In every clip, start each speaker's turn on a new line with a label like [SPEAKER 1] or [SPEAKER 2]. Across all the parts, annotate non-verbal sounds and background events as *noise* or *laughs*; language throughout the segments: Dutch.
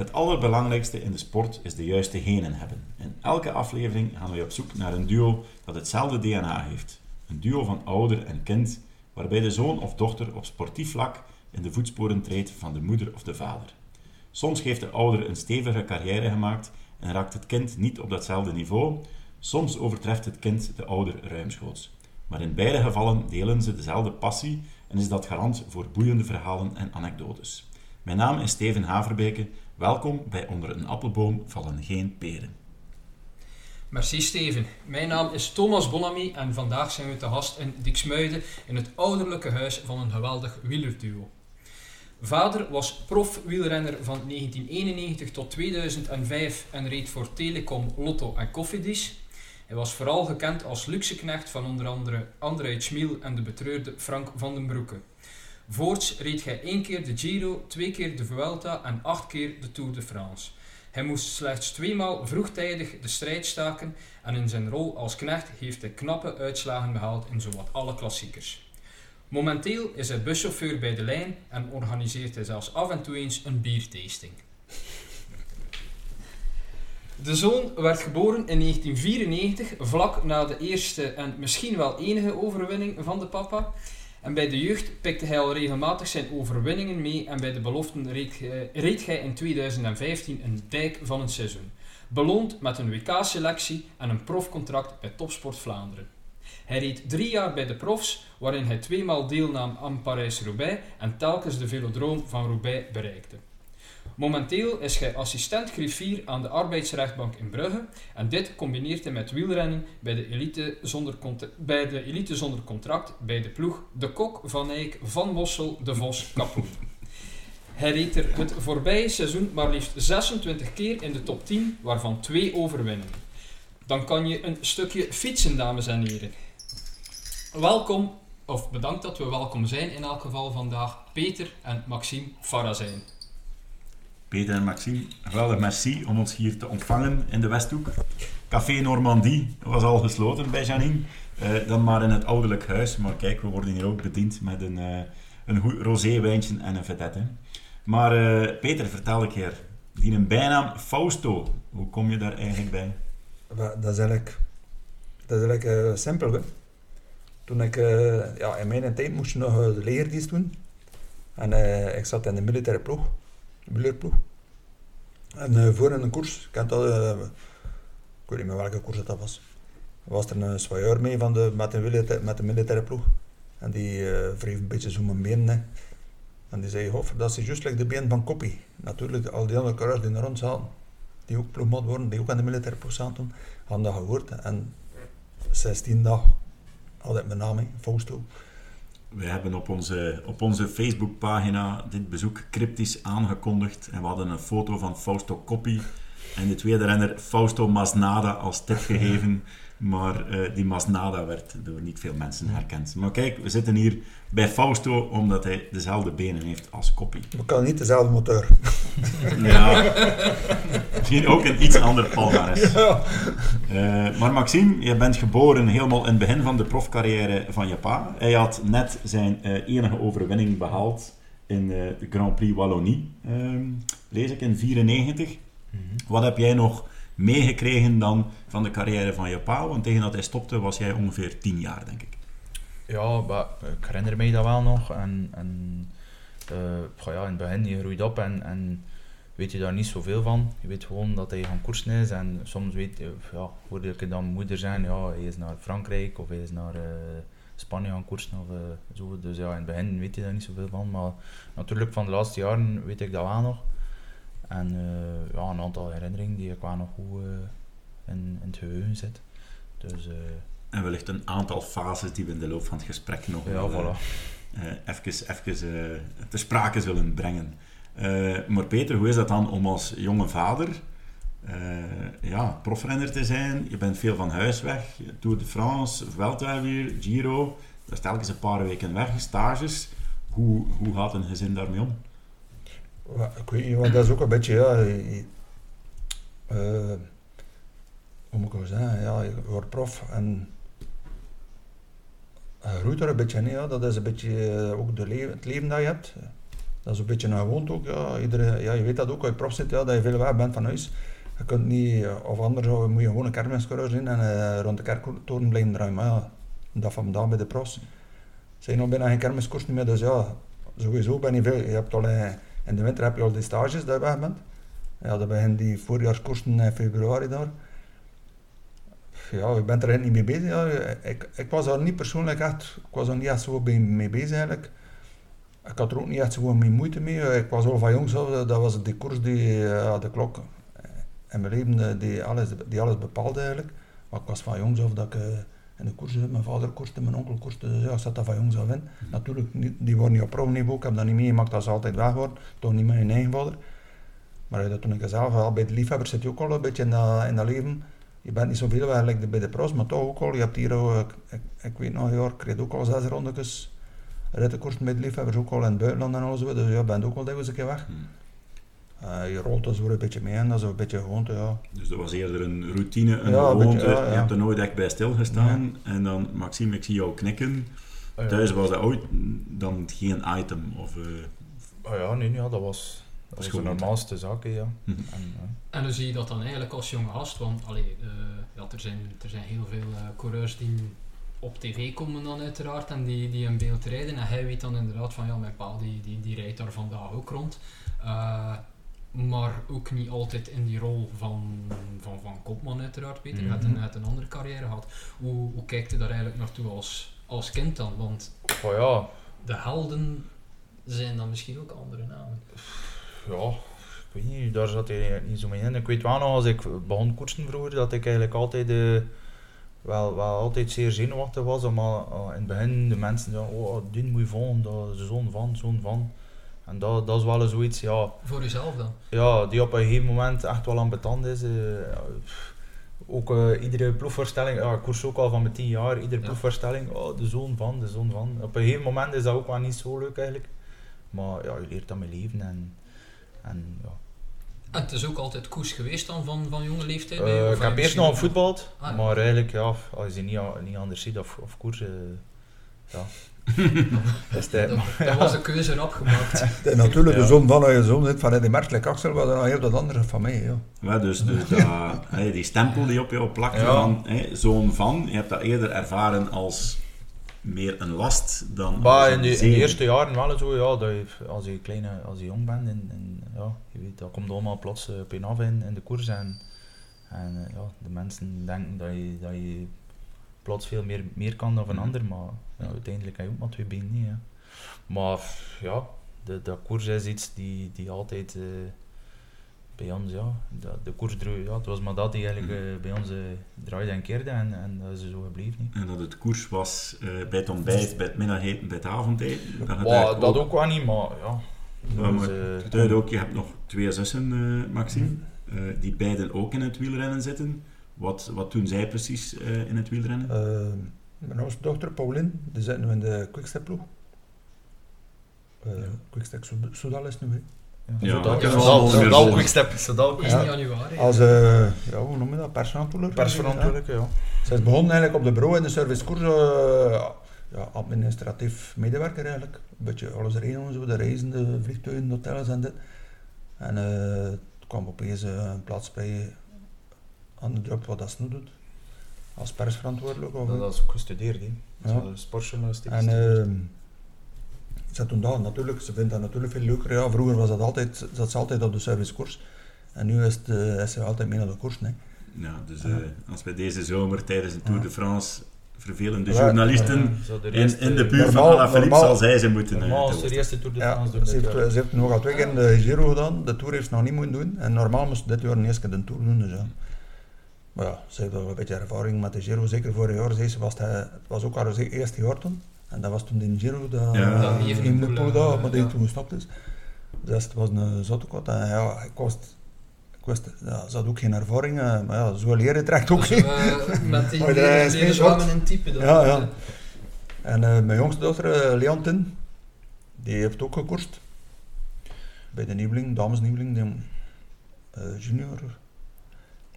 [SPEAKER 1] Het allerbelangrijkste in de sport is de juiste genen hebben. In elke aflevering gaan we op zoek naar een duo dat hetzelfde DNA heeft. Een duo van ouder en kind, waarbij de zoon of dochter op sportief vlak in de voetsporen treedt van de moeder of de vader. Soms heeft de ouder een stevige carrière gemaakt en raakt het kind niet op datzelfde niveau. Soms overtreft het kind de ouder ruimschoots. Maar in beide gevallen delen ze dezelfde passie en is dat garant voor boeiende verhalen en anekdotes. Mijn naam is Steven Haverbeke. Welkom bij Onder een appelboom vallen geen peren.
[SPEAKER 2] Merci Steven. Mijn naam is Thomas Bonamy en vandaag zijn we te gast in Diksmuiden in het ouderlijke huis van een geweldig wielerduo. Vader was profwielrenner van 1991 tot 2005 en reed voor Telecom, Lotto en Cofidis. Hij was vooral gekend als luxeknecht van onder andere André Schmiel en de betreurde Frank van den Broeke. Voorts reed hij één keer de Giro, twee keer de Vuelta en acht keer de Tour de France. Hij moest slechts tweemaal vroegtijdig de strijd staken en in zijn rol als knecht heeft hij knappe uitslagen behaald in zowat alle klassiekers. Momenteel is hij buschauffeur bij de lijn en organiseert hij zelfs af en toe eens een biertasting. De zoon werd geboren in 1994, vlak na de eerste en misschien wel enige overwinning van de papa. En bij de jeugd pikte hij al regelmatig zijn overwinningen mee en bij de beloften reed, reed hij in 2015 een dijk van een seizoen. Beloond met een WK-selectie en een profcontract bij Topsport Vlaanderen. Hij reed drie jaar bij de profs, waarin hij tweemaal deelnam aan Parijs-Roubaix en telkens de velodroom van Roubaix bereikte. Momenteel is hij assistent griffier aan de arbeidsrechtbank in Brugge en dit combineert hij met wielrennen bij de elite zonder, bij de elite zonder contract bij de ploeg De Kok, Van Eyck, Van Bossel, De Vos, Kapoen. Hij reed er het voorbije seizoen maar liefst 26 keer in de top 10, waarvan twee overwinningen. Dan kan je een stukje fietsen, dames en heren. Welkom, of bedankt dat we welkom zijn in elk geval vandaag, Peter en Maxime Farazijn.
[SPEAKER 1] Peter en Maxime, geweldig merci om ons hier te ontvangen in de Westhoek. Café Normandie was al gesloten bij Janine, uh, dan maar in het ouderlijk huis. Maar kijk, we worden hier ook bediend met een, uh, een goed rosé wijntje en een vedette. Maar uh, Peter, vertel een keer, die een bijnaam Fausto, hoe kom je daar eigenlijk bij?
[SPEAKER 3] Dat is eigenlijk, dat is eigenlijk simpel. Toen ik, ja, in mijn tijd moest je nog de leerdienst doen. En ik zat in de militaire ploeg wielerploeg. En uh, voor in een koers, ik, uh, ik weet niet meer welke koers dat was, was er een soigneur mee van de, met, de met de militaire ploeg. En die uh, wreef een beetje zo mijn benen. En die zei, Hoffer, dat is juist like de been van Koppie. Natuurlijk, al die andere coureurs die er rond zaten, die ook ploegmot worden, die ook aan de militaire ploeg zaten, hadden dat gehoord. En 16 dagen had ik mijn naam, Fausto.
[SPEAKER 1] We hebben op onze, op onze Facebookpagina dit bezoek cryptisch aangekondigd. En we hadden een foto van Fausto Coppi en de tweede renner Fausto Masnada als tip gegeven. Maar uh, die Masnada werd door niet veel mensen herkend. Maar kijk, we zitten hier bij Fausto omdat hij dezelfde benen heeft als Coppi.
[SPEAKER 3] Maar kan niet dezelfde motor. *laughs*
[SPEAKER 1] ja, misschien ook een iets ander palmares. Ja. Uh, maar Maxime, je bent geboren helemaal in het begin van de profcarrière van je pa. Hij had net zijn uh, enige overwinning behaald in de Grand Prix Wallonie, lees ik, in 94. Mm -hmm. Wat heb jij nog meegekregen dan van de carrière van je pa? Want tegen dat hij stopte was jij ongeveer tien jaar, denk ik.
[SPEAKER 4] Ja, maar, ik herinner mij dat wel nog. En, en uh, ja, in het begin je groeit op en, en weet je daar niet zoveel van. Je weet gewoon dat hij gaan koersen is. En soms weet, ja, hoorde ik dan moeder zijn, ja, hij is naar Frankrijk of hij is naar uh, Spanje gaan koersen of uh, zo. Dus ja, in het begin weet je daar niet zoveel van. Maar natuurlijk van de laatste jaren weet ik dat wel nog. En uh, ja, een aantal herinneringen die ik wel nog goed uh, in, in het geheugen zit. Dus, uh,
[SPEAKER 1] en wellicht een aantal fases die we in de loop van het gesprek nog
[SPEAKER 4] ja, voilà.
[SPEAKER 1] even, even te sprake zullen brengen. maar Peter, hoe is dat dan om als jonge vader ja, profrenner te zijn? Je bent veel van huis weg. Tour de France, Vuelta weer, Giro. Dat is telkens een paar weken weg, stages. Hoe, hoe gaat een gezin daarmee om?
[SPEAKER 3] Ik weet niet, want dat is ook een beetje, ja, uh, hoe moet ik het zeggen, ja, je wordt prof en je groeit er een beetje in, ja, dat is een beetje uh, ook de leven, het leven dat je hebt. Dat is een beetje een gewoonte ook. Ja. Iedere, ja, je weet dat ook als je prof zit, ja, dat je veel weg bent van huis. Je kunt niet, eh, of anders zou- moet je gewoon een kermiscoureur zijn en eh, rond de kerktoren blijven draaien. Maar ja, dat van vandaag bij de profs zijn nog bijna geen kermiskoers meer. Dus ja, sowieso ben je veel. Je hebt al, eh, in de winter heb je al die stages dat je weg bent. Ja, dat beginnen die voorjaarskoersen in februari daar. Ja, je bent er niet mee bezig. Ik, ik was daar niet persoonlijk echt, ik was er niet echt zo mee bezig eigenlijk. Ik had er ook niet echt zo mee moeite mee. Ik was al van jongs af, dat was die koers die eh, ja, de klok eh, in mijn leven eh, die alles, die alles bepaalde eigenlijk. Maar ik was van jongs af dat ik in de koers zat. Mijn vader koerste, mijn onkel koerste, dus ja, zat daar van jongs af in. Natuurlijk, die waren niet op profniveau, ik heb dat niet meegemaakt dat ze altijd weg waren. Toch niet met hun eigen vader. Maar dat toen ik zelf al bij de liefhebbers zit je ook al een beetje in dat, in dat leven. Je bent niet zoveel eigenlijk bij de pros, maar toch ook al. Je hebt hier, ik, ik, weet nog jaar, ik reed ook al zes rondetjes rittenkoersen bij de liefhebbers, ook al in het buitenland en alles. Dus je bent ook al dikwijls een keer weg. Eh, je rolt er zo een beetje mee en dat is een beetje gewoonte, ja.
[SPEAKER 1] Dus dat was eerder een routine, een
[SPEAKER 3] Ja, een
[SPEAKER 1] gewoonte.
[SPEAKER 3] beetje, ja,
[SPEAKER 1] Je hebt er nooit echt bij stilgestaan. En dan, Maxime, ik zie jou knikken.
[SPEAKER 4] Ah, ja.
[SPEAKER 1] Thuis was dat ooit dan geen item. Of, eh,
[SPEAKER 4] Ah ja, nee, ja, dat was, dat was de normaalste zaak, ja.
[SPEAKER 1] Mhm.
[SPEAKER 4] En, ja.
[SPEAKER 5] En hoe zie je dat dan eigenlijk als jonge gast? Want allee, eh, ja, er, zijn, er zijn heel veel eh, coureurs die op tv komen dan uiteraard en die, die in beeld rijden. En hij weet dan inderdaad van ja, mijn pa die, die, die rijdt daar vandaag ook rond. Maar ook niet altijd in die rol van, van, van kopman uiteraard, Peter. Een,
[SPEAKER 4] Mhm.
[SPEAKER 5] hij had een andere carrière gehad. Hoe, hoe kijkt je daar eigenlijk naartoe als, als kind dan? Want
[SPEAKER 4] Oh ja,
[SPEAKER 5] de helden zijn dan misschien ook andere namen.
[SPEAKER 4] ja, ik weet niet, daar zat hij niet zo mee in. Ik weet wel nog, als ik begon koersen vroeger, dat ik eigenlijk altijd, eh, wel, wel altijd zeer zenuwachtig was. Maar eh, in het begin de mensen zeggen, oh, die moet je volgen, zo'n van, zo'n van. En dat, dat is wel eens zoiets, ja,
[SPEAKER 5] Voor jezelf dan?
[SPEAKER 4] ja, die op een gegeven moment echt wel ambetant is. eh, ook eh, iedere ploegvoorstelling, ja, ik koers ook al van mijn tien jaar, iedere
[SPEAKER 5] Ja.
[SPEAKER 4] ploegvoorstelling, oh, de zoon van, de zoon van. Op een gegeven moment is dat ook wel niet zo leuk eigenlijk. Maar ja, je leert dat met leven en, en ja.
[SPEAKER 5] En het is ook altijd koers geweest dan van, van jonge leeftijd?
[SPEAKER 4] Eh,
[SPEAKER 5] bij? Of
[SPEAKER 4] ik heb eerst nog
[SPEAKER 5] ook
[SPEAKER 4] gevoetbald,
[SPEAKER 5] Ah, ja.
[SPEAKER 4] maar eigenlijk ja, als je niet, niet anders ziet of, of koers, eh, ja.
[SPEAKER 5] Dat, *laughs* dat was de keuze rap gemaakt.
[SPEAKER 3] En natuurlijk, de zon van je zoon zit van Eddie Mertelijk Axel, was dan heel dat andere van mij. Ja.
[SPEAKER 1] Ja, dus dus *laughs* dat, hè, die stempel die op jou plakt
[SPEAKER 4] Ja.
[SPEAKER 1] van hè, zo'n van, je hebt dat eerder ervaren als meer een last dan
[SPEAKER 4] Maar
[SPEAKER 1] een
[SPEAKER 4] in de, in de eerste jaren wel zo, ja, dat je, als je kleine, als je jong bent, en, en, ja, je weet, dat komt allemaal plots eh, op je af in, in de koers en, en eh, ja, de mensen denken dat je, dat je plots veel meer, meer kan dan een
[SPEAKER 1] Mhm.
[SPEAKER 4] ander, maar ja, uiteindelijk heb je ook maar twee benen niet. Hè. Maar ja, de, de koers is iets die, die altijd eh, bij ons, ja, de, de koers draai- ja, het was maar dat die eigenlijk
[SPEAKER 1] Mhm.
[SPEAKER 4] eh, bij ons eh, draaide en keerde en, en dat is zo gebleven. hè.
[SPEAKER 1] En dat het koers was eh, bij het ontbijt, bij het middageten, bij het avondeten. Dat, het
[SPEAKER 4] dat ook wel niet, maar ja.
[SPEAKER 1] Maar
[SPEAKER 4] is, eh,
[SPEAKER 1] Het duidt ook, je hebt nog twee zussen, eh, Maxime, eh, die beiden ook in het wielrennen zitten. Wat, wat doen zij precies eh, in het wielrennen?
[SPEAKER 3] Eh, mijn oudste dochter, Pauline, die zit nu in de Quickstep ploeg. Eh
[SPEAKER 4] Ja.
[SPEAKER 3] Quickstep Soud- Soudal is nu, hè.
[SPEAKER 1] Ja, volgen.
[SPEAKER 4] Quickstep, zodat
[SPEAKER 5] Is
[SPEAKER 3] Ja.
[SPEAKER 5] in januari.
[SPEAKER 3] Als, eh ja, hoe noem je dat, persverantwoordelijk?
[SPEAKER 4] persverantwoordelijke, ja.
[SPEAKER 3] Ze is begonnen eigenlijk op de bureau in de servicekoers, eh, ja, administratief medewerker eigenlijk. Een beetje alles regelen, zo, de reizen, de vliegtuigen, de hotels en dit. En eh het kwam opeens eh, een plaats bij aan de job wat dat ze nu doet. Als persverantwoordelijk. Of,
[SPEAKER 4] Dat is ook gestudeerd, hè.
[SPEAKER 3] Ja.
[SPEAKER 4] Sportjournalistiek.
[SPEAKER 3] En ehm ze toen dat natuurlijk, ze vindt dat natuurlijk veel leuker. Ja, vroeger was dat altijd, zat ze altijd op de servicekoers. En nu is, het, eh, is ze altijd mee naar de koers. Nee.
[SPEAKER 1] Ja, dus eh, als we deze zomer tijdens de Tour
[SPEAKER 3] Ja.
[SPEAKER 1] de France vervelende
[SPEAKER 3] Ja,
[SPEAKER 1] journalisten in, in de buurt van Alaphilippe zal zij ze moeten eh,
[SPEAKER 4] Normaal
[SPEAKER 1] te
[SPEAKER 4] is de eerste Tour de
[SPEAKER 3] Ja,
[SPEAKER 4] France doen
[SPEAKER 3] ze heeft, ze heeft nog al twee keer de Giro gedaan. De Tour heeft ze nog niet moeten doen. En normaal moest ze dit jaar de eerste keer de Tour doen. Dus ja. Maar ja, ze heeft al een beetje ervaring met de Giro. Zeker vorig jaar. Zei ze, was het, het was ook haar eerste jaar toen. En dat was toen de Giro. Dat,
[SPEAKER 1] Ja,
[SPEAKER 3] in de
[SPEAKER 5] Evenepoel,
[SPEAKER 3] pool daar,
[SPEAKER 5] eh,
[SPEAKER 3] maar die
[SPEAKER 5] ja.
[SPEAKER 3] toen gestopt is. Dus het was een zotte kot. En ja, ik wist... Ik wist, ja, ze had ook geen ervaring, eh, maar ja, zo leren trekt ook
[SPEAKER 5] Zo,
[SPEAKER 3] niet.
[SPEAKER 5] eh, *laughs* met die
[SPEAKER 3] de
[SPEAKER 5] leren- zwemmen en typen. dan.
[SPEAKER 3] Ja, ja. En mijn jongste dochter, Leontin, die heeft ook gekoerst. Bij de nieuweling, damesnieuweling, de junior.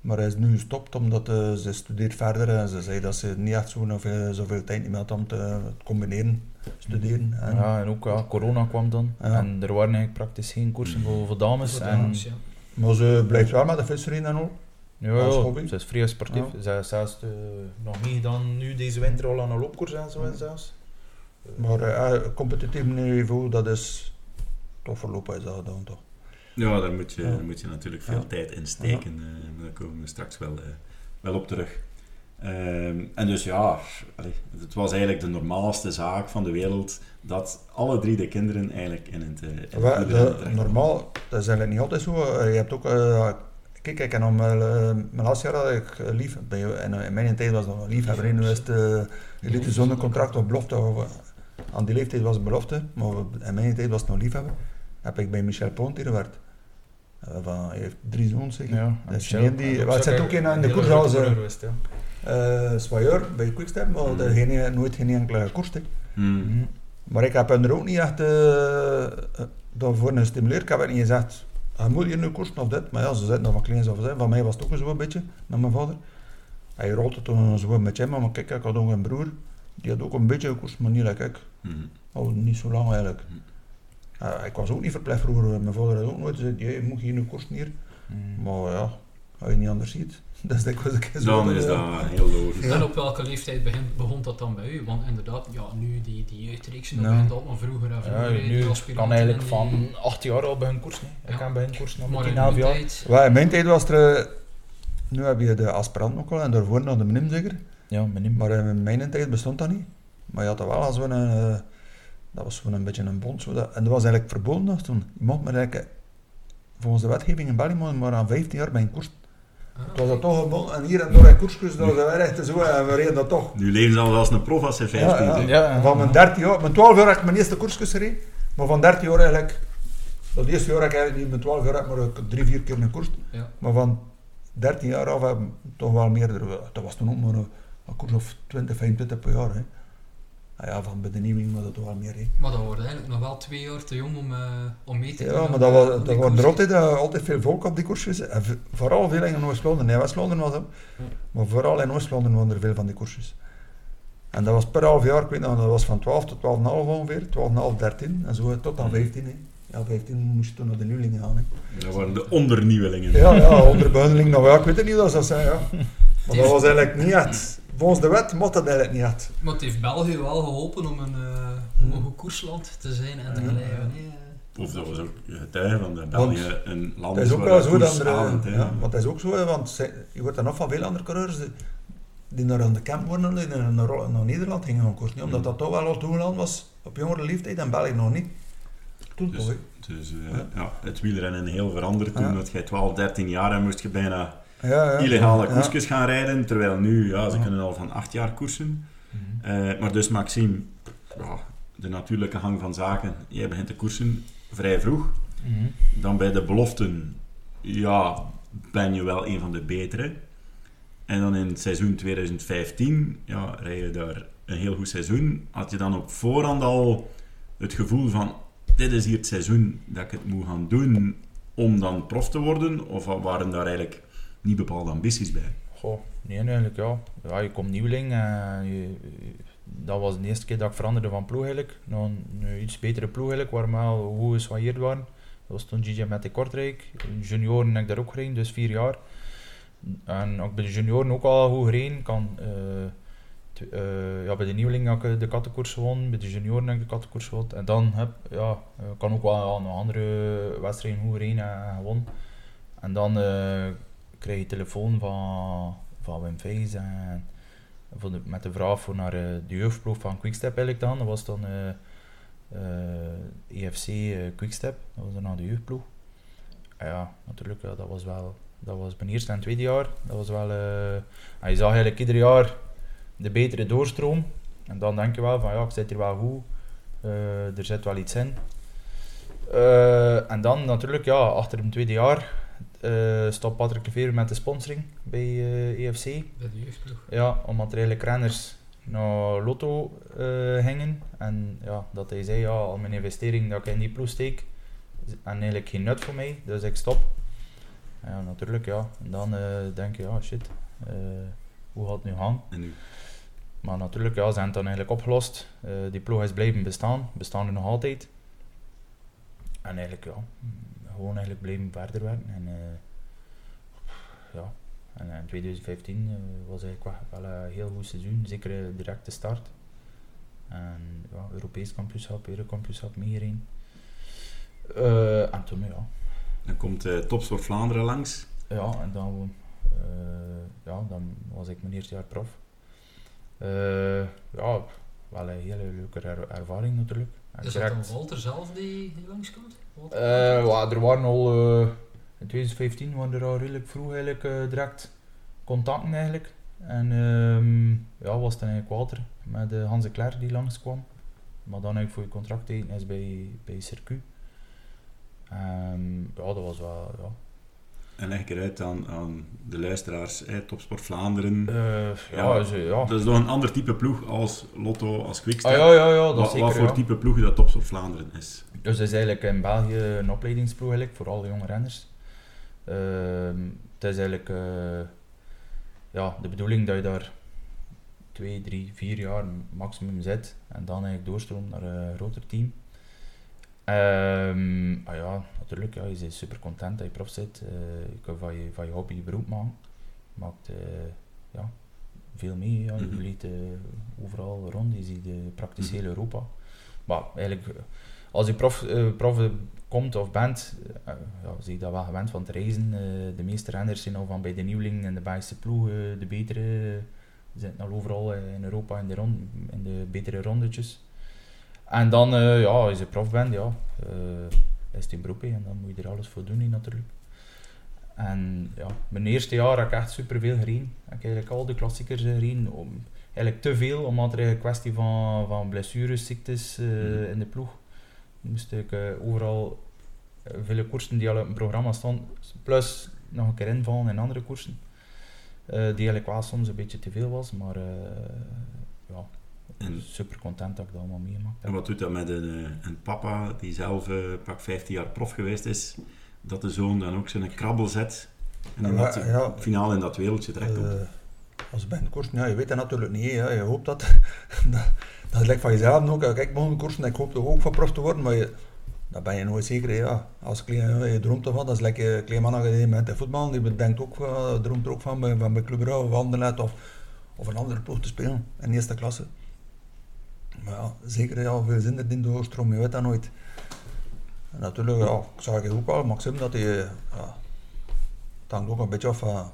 [SPEAKER 3] Maar hij is nu gestopt omdat eh, ze studeert verder en ze zei dat ze niet echt zoveel, zoveel tijd meer had om te, combineren, studeren. En,
[SPEAKER 4] Ja, en ook ja, corona kwam dan.
[SPEAKER 3] Ja.
[SPEAKER 4] En er waren eigenlijk praktisch geen koersen voor, voor dames.
[SPEAKER 5] Voor
[SPEAKER 4] en,
[SPEAKER 5] ja.
[SPEAKER 3] Maar ze blijft wel met de fietsrijden en al.
[SPEAKER 4] ja,
[SPEAKER 3] als
[SPEAKER 4] ja,
[SPEAKER 3] hobby.
[SPEAKER 4] ze is vrij sportief.
[SPEAKER 3] Ja.
[SPEAKER 4] Ze heeft zelfs eh, nog meegedaan nu deze winter al aan een loopkoers en zo en zelfs.
[SPEAKER 3] Maar eh, competitief niveau, dat is toch voorlopig is dat dan toch.
[SPEAKER 1] Ja, daar moet je,
[SPEAKER 3] Ja.
[SPEAKER 1] daar moet je natuurlijk veel
[SPEAKER 3] Ja.
[SPEAKER 1] tijd in steken. eh, daar komen we straks wel, eh, wel op terug. Ehm, en dus ja, het was eigenlijk de normaalste zaak van de wereld dat alle drie de kinderen eigenlijk in het, eh, in het
[SPEAKER 3] de- normaal, dat is eigenlijk niet altijd zo. Je hebt ook, kijk, ik mijn, mijn laatste jaar had ik lief, bij, en in mijn tijd was dat nog liefhebber. Nu is het uh, elite zonder contract of belofte. Of, aan die leeftijd was het belofte, maar in mijn tijd was het nog liefhebber. Heb ik bij Michel Pontier gewerkt. Eh, van, hij heeft drie zoons, zeker.
[SPEAKER 4] Ja,
[SPEAKER 3] Dat is die, het zit ook in, in de
[SPEAKER 4] heel
[SPEAKER 3] koers
[SPEAKER 4] grote
[SPEAKER 3] als
[SPEAKER 4] coureur
[SPEAKER 3] uh. Swayeur bij Quickstep, maar
[SPEAKER 1] Mm.
[SPEAKER 3] dat geen, nooit geen enkele koers.
[SPEAKER 1] Hmm.
[SPEAKER 4] Mhm.
[SPEAKER 3] Maar ik heb hem er ook niet echt eh, eh, daarvoor gestimuleerd. Ik heb het niet gezegd, hij moet hier nu koersen of dit. Maar ja, ze zitten nog van kleins af aan. Van mij was het ook zo een beetje, met mijn vader. Hij rolde toen zo met hem, maar kijk, ik had ook een broer. Die had ook een beetje gekoerst, maar niet like ik.
[SPEAKER 1] Hmm.
[SPEAKER 3] Al niet zo lang eigenlijk. Ja, ik was ook niet verplicht vroeger. Mijn vader had ook nooit gezegd, je moet hier nu hier.
[SPEAKER 4] Mhm.
[SPEAKER 3] Maar ja, als je niet anders ziet, *laughs* dat is dikwijls een keer zo.
[SPEAKER 1] Dan is
[SPEAKER 3] eh,
[SPEAKER 1] dat heel logisch.
[SPEAKER 3] Ja.
[SPEAKER 2] En op welke leeftijd begin, begon dat dan bij u? Want inderdaad, ja, nu die, die jeugdreeksen, dat
[SPEAKER 3] Ja.
[SPEAKER 2] begint al maar vroeger en
[SPEAKER 4] Ja,
[SPEAKER 2] vroeger. die
[SPEAKER 4] nu kan eigenlijk
[SPEAKER 2] en
[SPEAKER 4] van
[SPEAKER 2] die-
[SPEAKER 4] 8 jaar al beginnen koersen. hè. Ik
[SPEAKER 2] Ja.
[SPEAKER 4] kan beginnen koersen
[SPEAKER 2] Maar
[SPEAKER 4] op
[SPEAKER 2] in
[SPEAKER 4] 10, 11
[SPEAKER 2] uw
[SPEAKER 4] jaar.
[SPEAKER 2] tijd,
[SPEAKER 3] in mijn tijd was er, eh, nu heb je de aspirant ook al en daarvoor nog de minim zeker.
[SPEAKER 4] Ja, maar niet
[SPEAKER 3] Maar in mijn tijd bestond dat niet. Maar je had dat wel als een, eh, dat was gewoon een beetje een bond. Zo dat, en dat was eigenlijk verboden nog toen. Je mocht maar eigenlijk, volgens de wetgeving in België, mocht je maar aan 15 jaar bij een koers.
[SPEAKER 2] Ah,
[SPEAKER 3] Het was dat toch gebonden. En hier en door een koerskus, dat was echt zo, en we reden dat toch.
[SPEAKER 1] Nu leven ze al als een prof als ze 15
[SPEAKER 3] Ja,
[SPEAKER 1] zijn.
[SPEAKER 4] Ja, ja.
[SPEAKER 3] Van mijn 13 jaar, mijn 12 jaar heb ik mijn eerste koerskus gereden. Maar van 13 jaar eigenlijk, dat eerste jaar heb ik eigenlijk niet, mijn 12 jaar heb maar ook drie, vier keer een koers.
[SPEAKER 2] Ja.
[SPEAKER 3] Maar van 13 jaar af heb ik toch wel meerdere. Dat was toen ook maar een, een koers of 20, 25 per jaar. Hè. Ah ja, van bij de nieuwing was dat wel meer. Hè.
[SPEAKER 2] Maar dat wordt eigenlijk nog wel twee jaar te jong om, eh, om mee te doen.
[SPEAKER 3] Ja, maar dat, was,
[SPEAKER 2] aan
[SPEAKER 3] dat waren er altijd, eh, altijd veel volk op die koersjes. En vooral veel in Oost-Vlaanderen. Nee, West-Vlaanderen was dat. Maar vooral in Oost-Vlaanderen waren er veel van die koersjes. En dat was per half jaar, ik weet nog, dat was van 12 tot 12,5 ongeveer. 12,5, 13 en zo tot aan 15. Hè. Ja, 15 moest je toen naar de nieuweling gaan. Hè.
[SPEAKER 1] Dat waren de ondernieuwelingen.
[SPEAKER 3] Ja, ja, onder behandeling nog wel. Ik weet het niet dat zou zijn, ja. *laughs* Maar dat was eigenlijk niet echt. Volgens de wet mocht dat eigenlijk niet echt.
[SPEAKER 2] Maar het heeft België wel geholpen om een, eh, om een goed koersland te zijn en te
[SPEAKER 3] Ja.
[SPEAKER 2] blijven.
[SPEAKER 1] Of dat was ook getuige van dat België een land
[SPEAKER 3] Het is ook
[SPEAKER 1] waar
[SPEAKER 3] wel
[SPEAKER 1] dat
[SPEAKER 3] zo
[SPEAKER 1] koers
[SPEAKER 3] dat er,
[SPEAKER 1] ademt, hè.
[SPEAKER 3] ja, maar het is ook zo, want je hoort dan nog van veel andere coureurs die, die naar de camp worden, die naar, naar, naar Nederland gingen gaan koersen. Omdat
[SPEAKER 1] Mm.
[SPEAKER 3] dat toch wel al toegeland was op jongere leeftijd en België nog niet. Toen
[SPEAKER 1] Dus-
[SPEAKER 3] toch.
[SPEAKER 1] Dus eh,
[SPEAKER 3] Ja.
[SPEAKER 1] ja, het wielrennen heel veranderd. Toen
[SPEAKER 3] Ja.
[SPEAKER 1] dat jij 12, 13 jaar en moest je bijna
[SPEAKER 3] Ja, ja.
[SPEAKER 1] illegale koersjes gaan rijden. Terwijl nu, ja, ze kunnen al van 8 jaar koersen.
[SPEAKER 4] Mhm.
[SPEAKER 1] Eh, maar dus Maxime, de natuurlijke hang van zaken. Jij begint te koersen vrij vroeg.
[SPEAKER 4] Mhm.
[SPEAKER 1] Dan bij de beloften, ja, ben je wel een van de betere. En dan in het seizoen 2015, ja, rij je daar een heel goed seizoen. Had je dan op voorhand al het gevoel van, dit is hier het seizoen dat ik het moet gaan doen om dan prof te worden? Of waren daar eigenlijk niet bepaalde ambities bij?
[SPEAKER 4] Goh, nee, eigenlijk ja. ja. Je komt nieuweling en je, dat was de eerste keer dat ik veranderde van ploeg eigenlijk. Naar een, iets betere ploeg eigenlijk, waar we wel goed geswailleerd waren. Dat was toen GJ met de Kortrijk. Junioren heb ik daar ook gereden, dus vier jaar. En ook bij de junioren ook al goed gereden. Kan, eh, eh, ja, bij de nieuweling heb ik de kattenkoers gewonnen, bij de junioren heb ik de kattenkoers gewonnen. En dan heb ja, eh, kan ook wel aan andere wedstrijden goed gereden en, en gewonnen. En dan eh, kreeg je telefoon van, van Wim en met de vraag voor naar eh, de jeugdploeg van Quickstep eigenlijk dan. Dat was dan eh, eh, EFC eh, Quickstep, dat was dan de jeugdploeg. En ja, natuurlijk, dat was wel, dat was mijn eerste en tweede jaar. Dat was wel, en je zag eigenlijk ieder jaar de betere doorstroom. En dan denk je wel van ja, ik zit hier wel goed, eh, er zit wel iets in. En dan natuurlijk, ja, achter een tweede jaar eh stopt Patrick Leveer met de sponsoring bij eh, EFC.
[SPEAKER 2] Bij de jeugdploeg.
[SPEAKER 4] Ja, omdat er eigenlijk renners naar Lotto eh gingen. En ja, dat hij zei, ja, al mijn investering dat ik in die ploeg steek, en eigenlijk geen nut voor mij, dus ik stop. Ja, natuurlijk, ja. En dan eh, denk je, ja, shit, eh, hoe gaat het nu gaan?
[SPEAKER 1] En nu?
[SPEAKER 4] Maar natuurlijk, ja, ze hebben het dan eigenlijk opgelost. Eh, die ploeg is blijven bestaan, bestaan er nog altijd. En eigenlijk, ja, gewoon eigenlijk blijven verder werken. En, eh, ja. en in 2015 eh, was eigenlijk wel, een heel goed seizoen, zeker eh, direct de start. En ja, Europees kampioenschap, Eurokampioenschap meegereden. Eh en toen, ja,
[SPEAKER 1] Dan komt uh, Topsport Vlaanderen langs.
[SPEAKER 4] ja, en dan, eh, ja, dan was ik mijn eerste jaar prof. Eh, ja, wel een hele leuke er- ervaring natuurlijk. En
[SPEAKER 2] Is dat dan Walter zelf die, die langskomt?
[SPEAKER 4] Ja, er waren al, eh, in 2015 waren er al redelijk vroeg eigenlijk eh, direct contacten eigenlijk. En ehm, ja, was dan eigenlijk Walter met uh, Hans de Cler die langskwam. Maar dan eigenlijk voor je contract tekenen is bij, bij Circuit. Ehm, ja, dat was wel, ja,
[SPEAKER 1] En leg ik eruit aan, aan de luisteraars, eh, Topsport Vlaanderen.
[SPEAKER 4] Eh, ja,
[SPEAKER 1] Ja,
[SPEAKER 4] ze- ja.
[SPEAKER 1] Dat is nog een ander type ploeg als Lotto, als Quickstep.
[SPEAKER 4] Ah, ja, ja, ja, dat
[SPEAKER 1] wat,
[SPEAKER 4] zeker,
[SPEAKER 1] wat voor
[SPEAKER 4] ja.
[SPEAKER 1] type ploeg dat Topsport Vlaanderen is.
[SPEAKER 4] Dus het is eigenlijk in België een opleidingsploeg eigenlijk, voor alle jonge renners. Ehm, het is eigenlijk eh, ja, de bedoeling dat je daar twee, drie, vier jaar maximum zit en dan eigenlijk doorstroomt naar een groter team. Ehm, ah ja, natuurlijk, ja, je bent super content dat je prof zit. Eh, je kan van je, van je hobby je beroep maken. Je maakt eh, ja, veel mee, ja. je eh, overal rond, je ziet de
[SPEAKER 1] Mhm.
[SPEAKER 4] heel Europa. Maar eigenlijk, eh, als je prof, eh, prof eh, komt of bent, eh, ja, zie je dat wel gewend van te reizen. Eh, de meeste renners zijn al van bij de nieuweling en de Belgische ploeg, eh, de betere, eh, zitten al overal eh, in Europa in de, rond, in de betere rondetjes. En dan, eh, ja, als je prof bent, ja, eh, is het een beroep en dan moet je er alles voor doen natuurlijk. En ja, mijn eerste jaar heb ik echt superveel gereden. Heb ik eigenlijk al de klassiekers gereden. Om, eigenlijk te veel, omdat er een kwestie van, van blessures, ziektes eh,
[SPEAKER 1] Mhm.
[SPEAKER 4] in de ploeg. Moest ik eh, overal eh, vele koersen die al op een programma stonden, plus nog een keer invallen in andere koersen. eh, die eigenlijk wel soms een beetje te veel was, maar eh, ja,
[SPEAKER 1] En-
[SPEAKER 4] super content dat ik dat allemaal meegemaakt heb.
[SPEAKER 1] En wat doet dat met een, eh, een papa die zelf eh, pak 15 jaar prof geweest is, dat de zoon dan ook zijn krabbel zet en dan
[SPEAKER 3] Ja,
[SPEAKER 1] dat ze
[SPEAKER 3] ja.
[SPEAKER 1] finaal in dat wereldje terechtkomt?
[SPEAKER 3] Eh, als bij een koers, ja, je weet dat natuurlijk niet. hè, Ja. Je hoopt dat, *laughs* dat, dat is like van jezelf ook. Kijk, ik mocht koersen, ik hoop toch ook van prof te worden, maar je, dat ben je nooit zeker. hè, Ja. Als klein, je droomt ervan, dat is lekker een klein man die met de voetbal, die denkt ook, eh, droomt er ook van bij, van bij Club Brugge of Anderlecht of, of een andere ploeg te spelen in de eerste klasse. Maar ja, zeker ja, veel zin erin doorstroom, je weet dat nooit. En natuurlijk, ja, ik zag ook wel, Maxim, dat hij, ja, het hangt ook een beetje af van,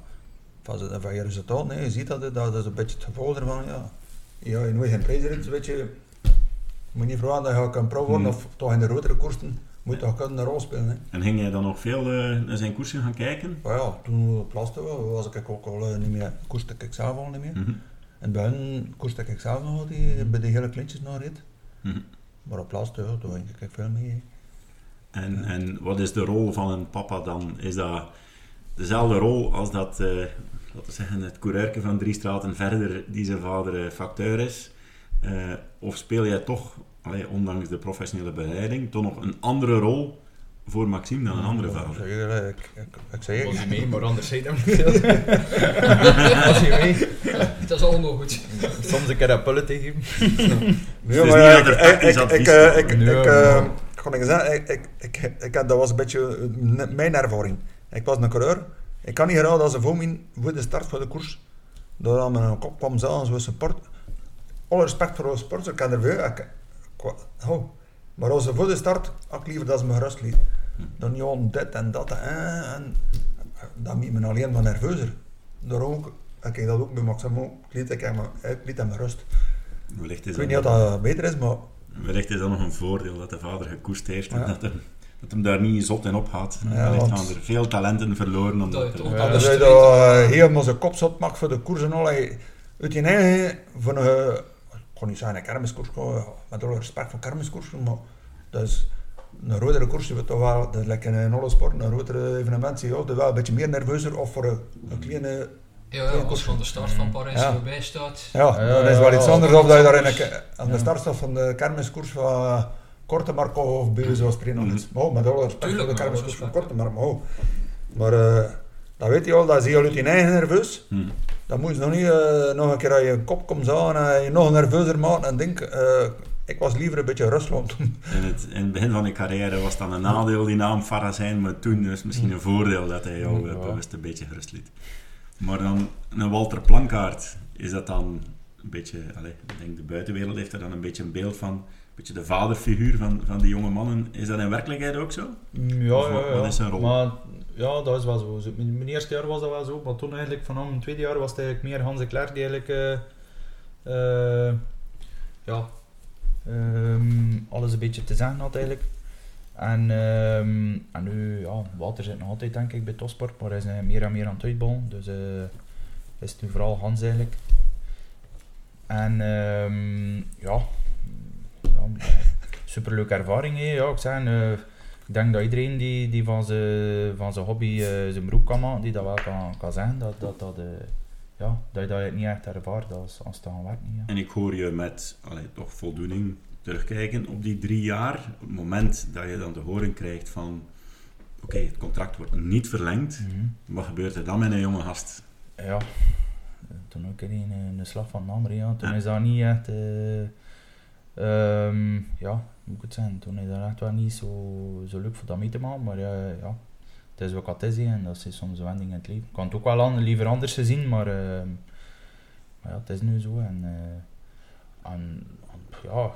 [SPEAKER 3] van, van je resultaat. Nee, je ziet dat, dat is een beetje het gevolg ervan. Ja, ja je nooit geen prijsrit, weet je. Je moet niet verwachten dat je kan pro worden
[SPEAKER 1] Hmm.
[SPEAKER 3] of toch in de grotere koersen moet je toch kunnen een rol spelen. Hè.
[SPEAKER 1] En ging jij dan nog veel eh, naar zijn koersen gaan kijken?
[SPEAKER 3] Ja, toen we, was ik ook al eh, niet meer, koerste ik zelf al niet meer.
[SPEAKER 1] Mhm.
[SPEAKER 3] Bij hen koerste ik zelf nog die, bij de hele kleintjes nog reed.
[SPEAKER 1] Mhm.
[SPEAKER 3] Maar op plasten, ja, toen ging ik veel mee.
[SPEAKER 1] En, en wat is de rol van een papa dan? Is dat dezelfde rol als dat, eh, laten we zeggen, het coureurke van drie straten verder die zijn vader eh, facteur is? Eh, of speel jij toch, allee, ondanks de professionele begeleiding, toch nog een andere rol voor Maxime dan een andere
[SPEAKER 3] Ja,
[SPEAKER 1] vader?
[SPEAKER 3] Ik, zeg, ik, ik, ik zei
[SPEAKER 4] Was hij mee, maar anders zei hij *laughs* hem niet veel. Was hij mee?
[SPEAKER 2] Dat is allemaal goed.
[SPEAKER 4] Soms een keer een pullen tegen *laughs* hem.
[SPEAKER 3] Ja,
[SPEAKER 1] Dus
[SPEAKER 3] maar
[SPEAKER 1] niet
[SPEAKER 3] ja,
[SPEAKER 1] dat er
[SPEAKER 3] ik, ik, ik,
[SPEAKER 1] advies
[SPEAKER 3] ik, ik, ik,
[SPEAKER 4] Nee,
[SPEAKER 3] ik,
[SPEAKER 4] maar-
[SPEAKER 3] eh, ik kon ik zeggen, ik, ik, ik, ik, had- dat was een beetje eh, mijn ervaring. Ik was een coureur. Ik kan niet geraden als ze voor, mijn, voor de start van de koers, door aan mijn kop kwam zelfs we support. Alle respect voor de sport, ik kan er veel. Ik, ik, oh. Maar als ze voor de start, had ik liever dat ze me gerust liet. Dan niet gewoon dit en dat en, en dat maakt me alleen maar nerveuzer. Daarom ook, ik heb dat ook bij Maximo, ik liet, ik, hem- ik liet hem rust.
[SPEAKER 1] Wellicht is
[SPEAKER 3] Ik weet niet of dat beter is, maar
[SPEAKER 1] wellicht is dat nog een voordeel dat de vader gekoest heeft en
[SPEAKER 3] Ja.
[SPEAKER 1] dat, hem, dat hem daar niet zot in opgaat.
[SPEAKER 3] Ja,
[SPEAKER 1] wellicht
[SPEAKER 3] want-
[SPEAKER 1] gaan er veel talenten verloren omdat
[SPEAKER 2] Dat
[SPEAKER 4] Ja,
[SPEAKER 3] dat eh, heel onze kop zot maakt voor de koers en al, hij- uit je eigen, van een, ik kon niet zeggen een kermiskoers, gewoon, met alle respect voor kermiskoersen, maar dat is een rodere koers, je weet toch wel, dat is lekker in alle sporten, een rodere evenement, je houdt wel een beetje meer nerveuzer of voor een, een kleine,
[SPEAKER 2] Ja, ja, als van de start van Parijs
[SPEAKER 3] Ja.
[SPEAKER 2] erbij staat.
[SPEAKER 3] ja,
[SPEAKER 4] Ja,
[SPEAKER 3] dan is wel iets anders of dat je daar in aan de start staat van de kermiskoers van Korte Marco of bij zoals
[SPEAKER 1] Mhm.
[SPEAKER 3] iets. Maar oh, met alle respect voor
[SPEAKER 2] Tuurlijk,
[SPEAKER 3] de kermiskoers van Korte Marco, maar oh. Maar eh, Dan weet je al, dat is heel uit je eigen nerveus.
[SPEAKER 1] Hm.
[SPEAKER 3] Dan moet je nog niet eh, nog een keer aan je kop komen aan en je nog nerveuzer maken en denk, eh, ik was liever een beetje Rusland toen.
[SPEAKER 1] In het, in het begin van je carrière was dan een nadeel die naam Farah zijn, maar toen is misschien een voordeel dat hij jou eh,
[SPEAKER 4] Ja.
[SPEAKER 1] bewust een beetje gerust liet. Maar dan een Walter Plankaart, is dat dan een beetje, allez, ik denk de buitenwereld heeft er dan een beetje een beeld van, een beetje de vaderfiguur van, van die jonge mannen. Is dat in werkelijkheid ook zo?
[SPEAKER 4] Ja,
[SPEAKER 1] Of
[SPEAKER 4] ja,
[SPEAKER 1] wat-
[SPEAKER 4] ja.
[SPEAKER 1] wat is zijn rol?
[SPEAKER 4] Maar ja, dat is wel zo. Mijn, mijn eerste jaar was dat wel zo, maar toen eigenlijk vanaf mijn tweede jaar was het eigenlijk meer Hans de Klerk die eigenlijk eh, ja, ehm, alles een beetje te zeggen had eigenlijk. En, ehm, en nu, ja, Walter zit nog altijd denk ik bij Topsport, maar hij is eh, meer en meer aan het uitbouwen. Dus eh, is het nu vooral Hans eigenlijk. En ehm, ja, superleuke ervaring. Ja, ik zeg, eh, ik denk dat iedereen die, die van zijn van hobby zijn beroep kan maken, die dat wel kan, kan zeggen, dat, dat, dat, ja, dat je dat niet echt ervaart als, als het aan werkt. Niet, ja.
[SPEAKER 1] En ik hoor je met allee, toch voldoening terugkijken op die drie jaar. Op het moment dat je dan te horen krijgt van oké, het contract wordt niet verlengd.
[SPEAKER 4] Mhm.
[SPEAKER 1] Wat gebeurt er dan met een jonge gast?
[SPEAKER 4] Ja, toen ook in een, een slag van ander. Ja. Toen
[SPEAKER 1] Ja.
[SPEAKER 4] is dat niet echt. eh, ehm, ja, hoe moet ik het zeggen? Toen is dat echt wel niet zo, zo leuk voor dat mee te maken. Maar eh, ja, het is wat het is en dat is soms een wending in het leven. Ik had het ook wel liever anders gezien, maar, ehm, maar ja, het is nu zo. En, eh, ja,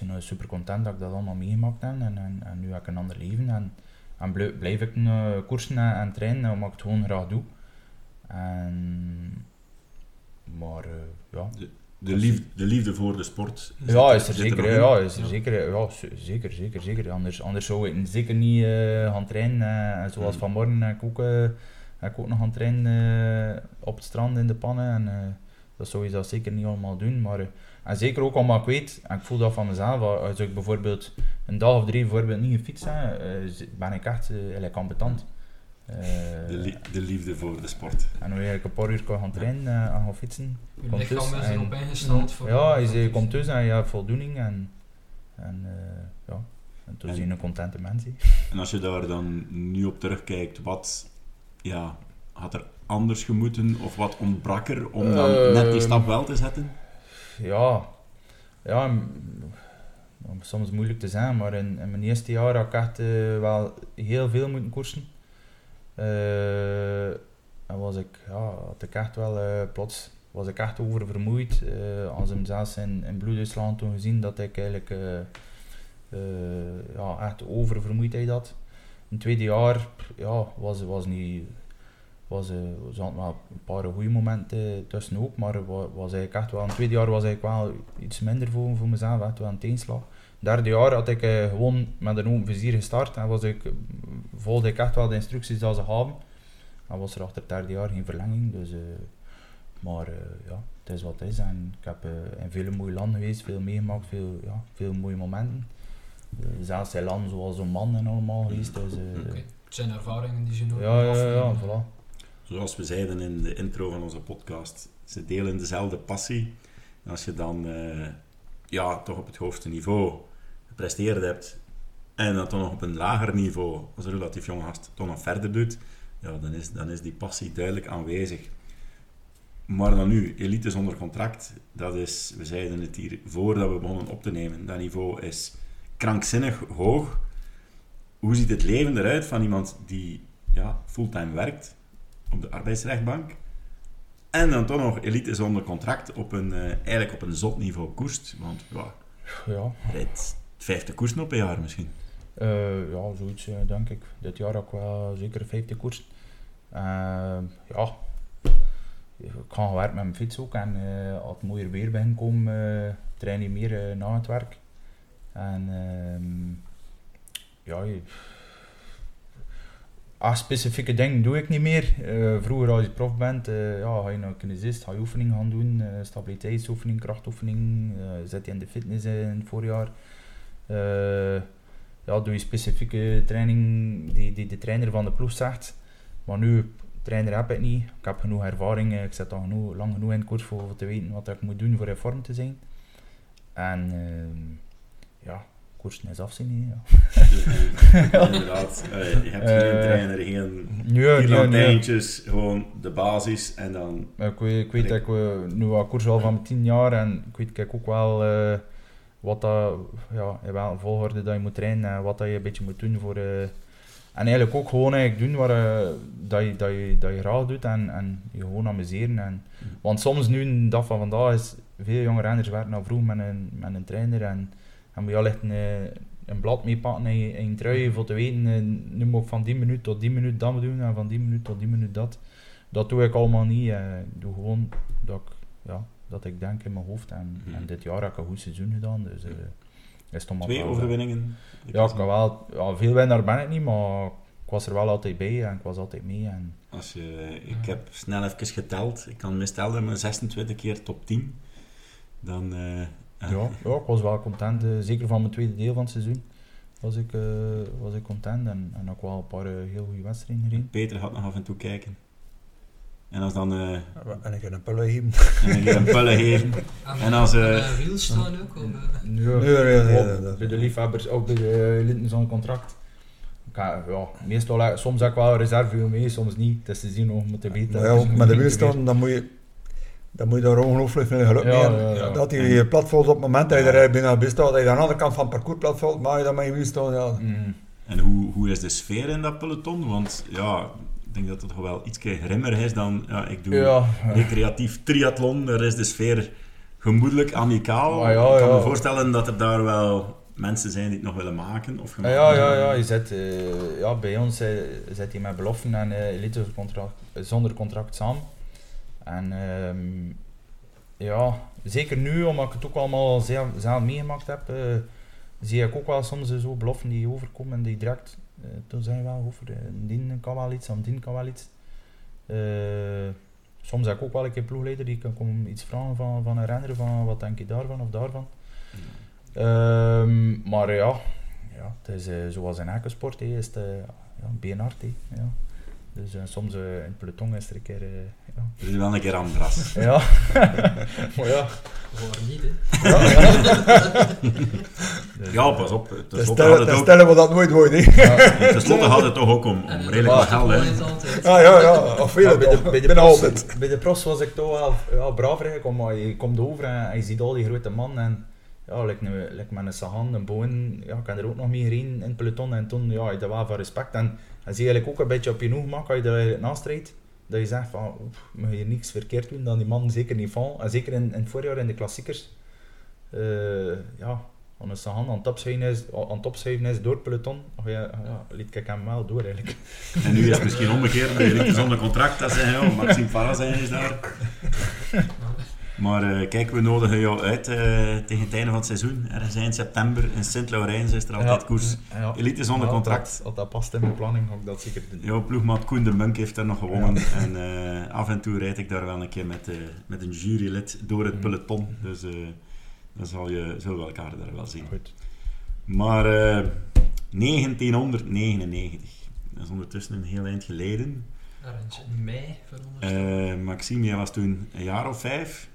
[SPEAKER 4] ik ben super content dat ik dat allemaal meegemaakt heb. En, en, en nu heb ik een ander leven. En, en blij- blijf ik uh, koersen en, en trainen omdat ik het gewoon graag doe. En, maar eh, ja.
[SPEAKER 1] De liefde, de liefde voor de sport.
[SPEAKER 4] Ja, is er zeker. Ja, is er
[SPEAKER 2] Ja.
[SPEAKER 4] zeker. Ja, zeker, zeker, zeker. Anders, anders zou ik zeker niet eh, gaan trainen. eh, zoals
[SPEAKER 1] Mm.
[SPEAKER 4] vanmorgen heb ik ook, eh, heb ik ook nog gaan trainen eh, op het strand in de pannen. En eh, dat zou je dat zeker niet allemaal doen. Maar, eh, en zeker ook omdat ik weet, en ik voel dat van mezelf, als ik bijvoorbeeld een dag of drie bijvoorbeeld niet gefietst heb, eh, ben ik echt uh. Eh,
[SPEAKER 1] De, li- de liefde voor de sport.
[SPEAKER 4] en nu ik een paar uur kan gaan trainen eh, en gaan fietsen.
[SPEAKER 2] Je
[SPEAKER 4] Komt
[SPEAKER 2] lichaam
[SPEAKER 4] dus
[SPEAKER 2] is erop ingesteld voor...
[SPEAKER 4] Ja, je, je komt dus en je hebt voldoening en, en eh, ja, en toen
[SPEAKER 1] En-
[SPEAKER 4] zie je een contente mens. hè.
[SPEAKER 1] En als je daar dan nu op terugkijkt, wat ja, had er anders gemoeten of wat ontbrak er om dan
[SPEAKER 4] Ehm.
[SPEAKER 1] net die stap wel te zetten?
[SPEAKER 4] Ja, ja soms moeilijk te zeggen, maar in, in mijn eerste jaar had ik echt eh, wel heel veel moeten koersen. Eh, en was ik, ja, had ik echt wel eh, plots was ik echt oververmoeid. eh als hem zelfs in, in Bloedduitsland toen gezien dat ik eigenlijk eh, eh, ja, echt oververmoeidheid had. In het tweede jaar ja, was, was niet was, zaten wel een paar goede momenten tussen ook, maar het wa- was eigenlijk echt wel, in het tweede jaar was eigenlijk wel iets minder voor, voor mezelf, echt wel een tegenslag. Derde jaar had ik eh, gewoon met een open vizier gestart en was ik, volgde ik echt wel de instructies die ze hadden. En was er achter het derde jaar geen verlenging, dus, eh, maar eh, ja, het is wat het is. En ik heb in vele mooie landen geweest, veel meegemaakt, veel, ja, veel mooie momenten. Zelfs in landen zoals Oman en allemaal geweest, dus
[SPEAKER 2] Oké, Het zijn ervaringen die ze nooit
[SPEAKER 4] ja, ja, ja, voilà.
[SPEAKER 1] Zoals we zeiden in de intro van onze podcast, ze delen dezelfde passie. En als je dan eh, ja, toch op het hoogste niveau gepresteerd hebt en dat dan nog op een lager niveau, als een relatief jonge gast, toch nog verder doet, ja, dan, is, dan is die passie duidelijk aanwezig. Maar dan nu, elite zonder contract, dat is, we zeiden het hier voordat we begonnen op te nemen, dat niveau is krankzinnig hoog. Hoe ziet het leven eruit van iemand die ja, fulltime werkt op de arbeidsrechtbank en dan toch nog elite zonder contract op een, eh, eigenlijk op een zot niveau koerst? Want ja,
[SPEAKER 4] Ja,
[SPEAKER 1] rijdt 50 koersen op een jaar misschien.
[SPEAKER 4] Eh, ja, zoiets eh, denk ik. Dit jaar ook wel zeker 50 koers. Eh, ja, ik ga gewerkt met mijn fiets ook en als het mooier weer begint komen, train je meer na het werk. En ehm, ja, ah, specifieke dingen doe ik niet meer. Vroeger als je prof bent, eh, ja, ga je naar kinesist, ga je gaan doen, stabiliteitsoefening, krachtoefening, zet je in de fitness in het voorjaar. Eh, ja, doe je specifieke training die, die de trainer van de ploeg zegt. Maar nu, trainer heb ik niet. Ik heb genoeg ervaring. Ik zit al genoeg, lang genoeg in de koers voor te weten wat ik moet doen voor in vorm te zijn. En ehm, ja, koersen is afzien. hè, Ja. *laughs*
[SPEAKER 1] Inderdaad, eh, je hebt geen
[SPEAKER 4] Eh,
[SPEAKER 1] trainer, geen
[SPEAKER 4] nee, nee.
[SPEAKER 1] pilotijntjes, gewoon de basis en dan...
[SPEAKER 4] Ik weet, ik weet dat ik nu al koers al van 10 jaar en ik weet kijk ook wel wat dat, ja, in welke volgorde dat je moet trainen en wat dat je een beetje moet doen voor... eh, en eigenlijk ook gewoon eigenlijk doen waar, eh, dat, je, dat, je, dat je graag doet en, en je gewoon amuseren. En, want soms nu, de dag van vandaag, is veel jonge renners werken al vroeg met een, met een trainer en, en moet je al echt een, eh, een blad meepakken in in je trui voor te weten, nu moet ik van die minuut tot die minuut dat doen en van die minuut tot die minuut dat. Dat doe ik allemaal niet. Ik doe gewoon dat ik, ja, dat ik denk in mijn hoofd. En,
[SPEAKER 1] Mhm.
[SPEAKER 4] en dit jaar heb ik een goed seizoen gedaan. Dus eh, is het
[SPEAKER 1] Twee
[SPEAKER 4] wel-
[SPEAKER 1] overwinningen.
[SPEAKER 4] Ja, ik kan wel, ja, veel winnaar ben ik niet, maar ik was er wel altijd bij en ik was altijd mee. En,
[SPEAKER 1] Als je, ik heb snel even geteld. Ik kan me stellen met 26 keer top 10. Dan... eh,
[SPEAKER 4] ja, *laughs* ja, ik was wel content. eh, zeker van mijn tweede deel van het seizoen was ik, eh, was ik content. En, en ook wel een paar eh, heel goede wedstrijden gereden.
[SPEAKER 1] Peter gaat nog af en toe kijken. En als dan... eh
[SPEAKER 3] En ik heb een pullen geven.
[SPEAKER 1] en dan weer een pullen geven.
[SPEAKER 2] En, *laughs*
[SPEAKER 1] En als, eh,
[SPEAKER 2] en, wiel staan ook. Of, eh,
[SPEAKER 4] Nee,
[SPEAKER 3] Nee, nee,
[SPEAKER 4] bij de liefhebbers, ook bij de uh, leden zo'n contract. Ik ga- ja, meestal, eh, soms heb ik wel een reservewiel mee, soms niet. Het is te zien hoe we moeten weten.
[SPEAKER 3] Maar ja, met de wielstaan, dan moet je, dan moet je daar ongelooflijk veel geluk
[SPEAKER 4] Ja,
[SPEAKER 3] mee hebben.
[SPEAKER 4] ja, ja.
[SPEAKER 3] Dat je je plat valt op het moment dat je er bijna bij staat, dat je aan de andere kant van het parcours plat valt, maar je dan met je wielstaan, ja.
[SPEAKER 4] Mm.
[SPEAKER 1] En hoe, hoe is de sfeer in dat peloton? Want ja, ik denk dat het wel iets grimmer is dan... Ja, ik doe
[SPEAKER 4] Ja,
[SPEAKER 1] recreatief triathlon. Daar is de sfeer gemoedelijk, amicaal.
[SPEAKER 4] Ah, ja,
[SPEAKER 1] ik kan me voorstellen dat er daar wel mensen zijn die het nog willen maken. Of
[SPEAKER 4] ja,
[SPEAKER 1] gemaakt
[SPEAKER 4] ja, ja, ja, je zit, eh, ja, bij ons eh, zit hij met beloften en eh, elite contract, zonder contract samen. En ehm, ja, zeker nu, omdat ik het ook allemaal zelf, zelf meegemaakt heb, zie ik ook wel soms zo beloften die overkomen en die direct, toen zijn wel over, eh, die kan wel iets, en die kan wel iets. Eh, soms heb ik ook wel een keer ploegleider die kan komen iets vragen van, van een renner, van wat denk je daarvan of daarvan. Ehm, maar ja, ja, het is eh, zoals in elke sport, hè, is eh, ja, ja. Dus eh, soms eh, in het peloton is er een keer... eh, ja.
[SPEAKER 1] Er is wel een keer Andras. *laughs*
[SPEAKER 4] ja. maar *laughs* ja.
[SPEAKER 2] Waar niet, hè.
[SPEAKER 4] Ja, ja. Dus,
[SPEAKER 1] Ja, pas op. Ten
[SPEAKER 3] Ten
[SPEAKER 1] slotte gaat
[SPEAKER 3] stelle,
[SPEAKER 1] het
[SPEAKER 3] ten
[SPEAKER 1] ook,
[SPEAKER 3] stelle we dat nooit hoort, hè.
[SPEAKER 4] ja.
[SPEAKER 1] ten slotte gaat het toch ook om, redelijk wat geld. Hè.
[SPEAKER 2] altijd.
[SPEAKER 3] Ah ja, ja, of veel,
[SPEAKER 4] Ja, bij, de, bij, de pros,
[SPEAKER 3] altijd.
[SPEAKER 4] bij de pros was ik toch wel ja, braver eigenlijk, maar je komt over en, en je ziet al die grote man en ja, like, like met een Sagan, een Bowen, ja, ik heb er ook nog mee gereden in het peloton en toen ja, je dat wel van respect en dan zie je eigenlijk ook een beetje op je gemak als je er eigenlijk naast rijdt, dat je zegt van, oef, mag je hier niks verkeerd doen, dan die man zeker niet van en zeker in, in het voorjaar in de klassiekers, eh, ja, als een Sagan aan het opschuiven is, aan het is door het peloton, oh ja, ja, liet ik hem wel door eigenlijk.
[SPEAKER 1] En nu is het misschien omgekeerd. Je ligt zonder contract. Dat zijn, ja, Maxime Farrazijn is daar. *laughs* Maar eh, kijk, we nodigen jou uit eh, tegen het einde van het seizoen. Ergens eind september in Sint-Laurens is er altijd
[SPEAKER 4] Ja.
[SPEAKER 1] koers.
[SPEAKER 4] Ja.
[SPEAKER 1] Elite zonder
[SPEAKER 4] Ja,
[SPEAKER 1] contract.
[SPEAKER 4] Als, als dat past in mijn planning, ga ik dat zeker doen.
[SPEAKER 1] Jouw ploegmaat Koen de Munk heeft daar nog gewonnen. En eh, af en toe rijd ik daar wel een keer met, eh, met een jurylid door het
[SPEAKER 4] Mhm.
[SPEAKER 1] peloton. Dus eh, dan zal je, zullen we elkaar daar wel zien.
[SPEAKER 4] Goed.
[SPEAKER 1] Maar eh 1999, dat is ondertussen een heel eind geleden.
[SPEAKER 2] In mei, veronderstel
[SPEAKER 1] Eh Maxime, jij was toen een jaar of vijf.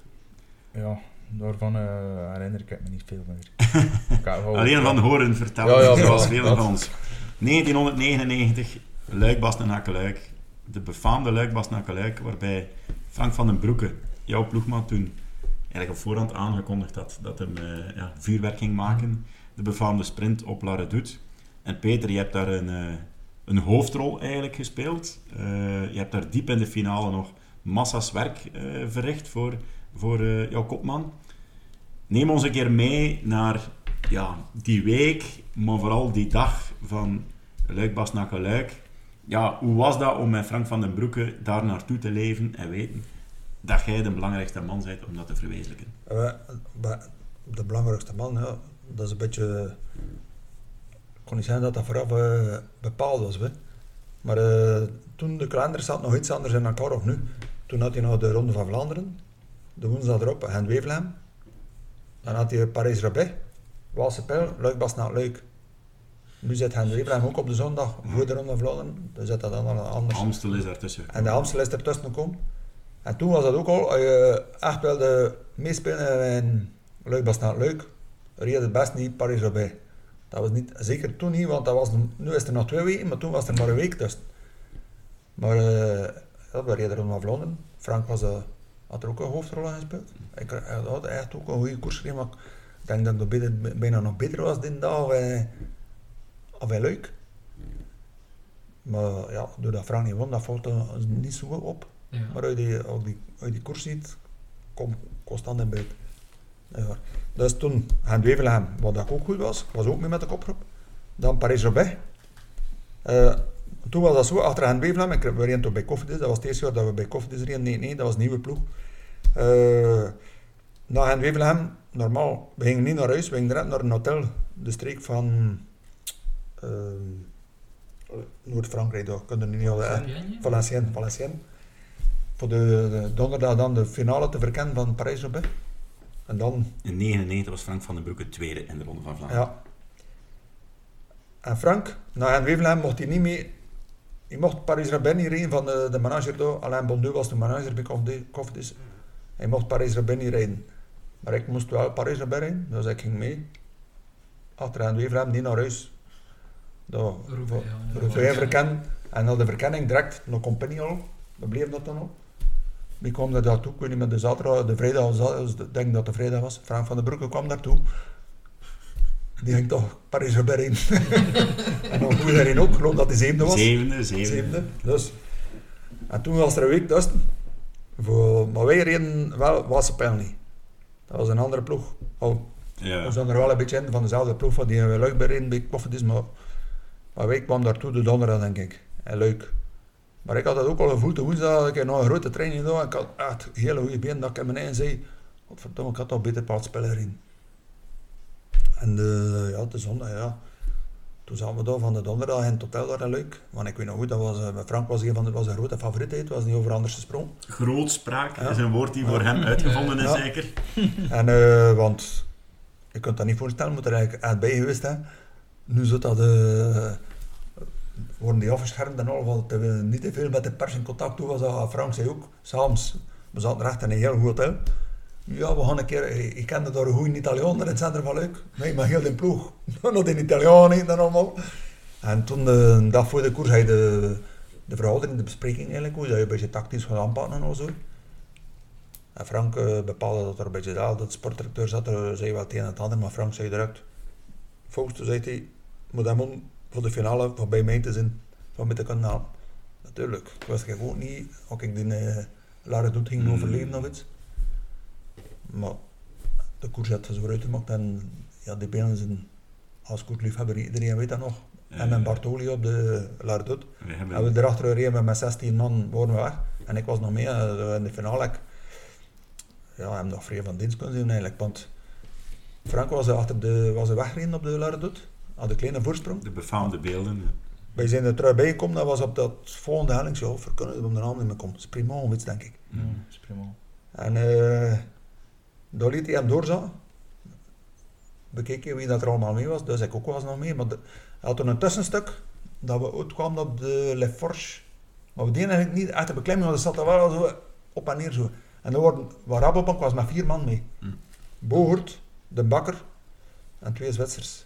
[SPEAKER 4] Ja, daarvan eh, herinner ik me niet veel meer. *laughs*
[SPEAKER 1] Alleen van horen vertellen,
[SPEAKER 4] Ja, ja,
[SPEAKER 1] zoals velen
[SPEAKER 4] dat.
[SPEAKER 1] van ons. 1999, Luik Bastenaken Luik. De befaamde Luik Bastenaken Luik, waarbij Frank van den Broeke, jouw ploegmaat toen, eigenlijk op voorhand aangekondigd had dat hem eh, ja, vuurwerk ging maken. De befaamde sprint op La Redoute. En Peter, je hebt daar een, eh, een hoofdrol eigenlijk gespeeld. Je hebt daar diep in de finale nog massa's werk verricht voor, voor eh, jouw kopman. Neem ons een keer mee naar ja, die week, maar vooral die dag van Luik Bastenaken Luik. Ja, hoe was dat om met Frank van den Broeke daar naartoe te leven en weten dat jij de belangrijkste man bent om dat te verwezenlijken?
[SPEAKER 3] Eh, de belangrijkste man, dat is een beetje... Ik kon niet zeggen dat dat vooraf eh, bepaald was. Hè. Maar toen de kalender zat nog iets anders in elkaar of nu. Toen had hij nog de Ronde van Vlaanderen, de woensdag erop, en Wevelhem. Dan had hij Parijs-Roubaix, Waalse Pijl, Luik Bas naar Luik. Nu zit Hen Wevelhem ook op de zondag voor de Ronde van Vlaanderen. Dus zit dat dan anders.
[SPEAKER 1] Amstel is daartussen.
[SPEAKER 3] En de Amstel is ertussen gekomen. En toen was dat ook al, als je echt wilde meespelen in Luik was naar Luik, reed het best niet Paris-Roubaix. Dat was niet, zeker toen niet, want dat was, nu is er nog twee weken, maar toen was er maar een week tussen. Maar eh ja, we reden rond naar Vlaanderen. Frank was, eh, had er ook een hoofdrol in gespeeld. Ik hij had echt ook een goede koers gereden, maar ik denk dat beter, bijna nog beter was die dag of hij, of hij leuk. Maar ja, doordat Frank niet won, dat valt er niet zo goed op.
[SPEAKER 2] Ja.
[SPEAKER 3] Maar uit die, als die, uit die koers ziet, kom constant in beeld. Ja. Dus toen gaan Wevelgem, wat dat ook goed was, was ook mee met de kopgroep. Dan Parijs-Roubaix. Eh, toen was dat zo, achter Hen Wevelgem, ik, we reden toen bij Koffiedis, dat was het eerste jaar dat we bij Koffiedis reden. Nee, nee, dat was een nieuwe ploeg. Eh na Hen Wevelgem, normaal, we gingen niet naar huis, we gingen direct naar een hotel, de streek van eh, Noord-Frankrijk, daar kunnen we niet al...
[SPEAKER 2] Valenciennes?
[SPEAKER 3] Valenciennes. Voor de, de donderdag dan de finale te verkennen van Parijs-Roubaix. En dan,
[SPEAKER 1] In 99 was Frank van den Broeke tweede in de Ronde van Vlaanderen.
[SPEAKER 3] ja. En Frank, na en Wevelgem mocht hij niet mee. Hij mocht Parijs-Roubaix niet rijden van de, de manager daar. Alain Bondeu was de manager bij Cofidis. Hij mocht Parijs-Roubaix niet rijden. Maar ik moest wel Parijs-Roubaix rijden, dus ik ging mee. Achter en Wevelgem niet naar huis. Daar,
[SPEAKER 2] Roubaix,
[SPEAKER 3] verkennen. En na de verkenning direct naar Compagnie al. We bleven dat dan al. Wie kwam er daartoe? Ik weet niet meer, de zaterdag, de vrijdag, ik denk dat het vrijdag was. Frank van den Broeke kwam daartoe. Die ging toch Parijs-Roubaix rijden. *laughs* en dan goed daarin ook, geloof dat hij zevende was.
[SPEAKER 1] Zevende, zevende.
[SPEAKER 3] Zevende. Dus. En toen was er een week tussen. Voor, maar wij reden wel Wassenpijl niet. Dat was een andere ploeg. Oh,
[SPEAKER 1] Ja.
[SPEAKER 3] we zaten er wel een beetje in van dezelfde ploeg van die we leuk bij reden bij Koffiedis, maar, maar wij kwamen daartoe de donderdag denk ik. En leuk. Maar ik had dat ook al gevoeld de woensdag, dat ik nog een grote training gedaan. Ik had echt hele goede benen dat ik in mijn eigen zei, godverdomme, ik had toch beter paadspeler in. En de, ja, de zondag, ja. Toen zaten we daar van de donderdag in het hotel daar leuk. Want ik weet nog goed, dat was, eh, Frank was een van de was een grote favoriet, het was niet over anders gesproken.
[SPEAKER 1] Grootspraak
[SPEAKER 3] Ja.
[SPEAKER 1] is een woord die voor hem uitgevonden is, zeker. *laughs*
[SPEAKER 3] En, eh, want je kunt dat niet voorstellen, moet er eigenlijk echt bij geweest zijn. Nu zit dat, eh, worden die afgeschermd en al, want we niet te veel met de pers in contact. Toen was dat, Frank zei ook, s'avonds, we zaten er echt in een heel goed hotel. Ja, we gaan een keer, ik ik kende daar een goede Italiaan in het centrum van Leuk. Nee, maar heel de ploeg. *laughs* Nog een Italiaan eten en allemaal. En toen, de een dag voor de koers, had je de, de verhouding, de bespreking eigenlijk, hoe je een beetje tactisch gaat aanpakken en zo. En Frank eh, bepaalde dat er een beetje daal, dat de sportdirecteur zat er, zei wel het een en het ander, maar Frank zei direct, volgens zei hij, moet hem voor de finale van bij mij te zijn, van te kunnen halen. Natuurlijk, ik wist ik ook niet, of ik die uh, Lara Doet ging
[SPEAKER 1] Mm.
[SPEAKER 3] overleven of iets. Maar de koers had ze zo uitgemaakt en ja, die benen zijn als koersliefhebber, iedereen weet dat nog. En met Bartoli op de Lara Doet.
[SPEAKER 1] We hebben
[SPEAKER 3] En we erachter reden we met 16 man waren we weg. En ik was nog mee eh, in de finale. Ik, ja, hem nog vrij van dienst kunnen zien eigenlijk. Want Frank was er achter de, was er weggereden op de Lardut. Had een kleine voorsprong.
[SPEAKER 1] de befaamde beelden.
[SPEAKER 3] Wij zijn er terug bijgekomen. Dat was op dat volgende helling. Zo, we kunnen op de naam niet meer komen. Sprima of iets, denk ik.
[SPEAKER 4] Ja, dat is prima.
[SPEAKER 3] En eh daar liet hij hem. Bekeken wie dat er allemaal mee was, dus ik ook was nog mee. Maar de, hij had toen een tussenstuk dat we uitkwamen op de Le Forge. Maar we deden eigenlijk niet echt de beklimming, want er zat er wel zo op en neer zo. En er worden, waar Rabobank was met vier man mee. Bohort, De Bakker en twee Zwitsers.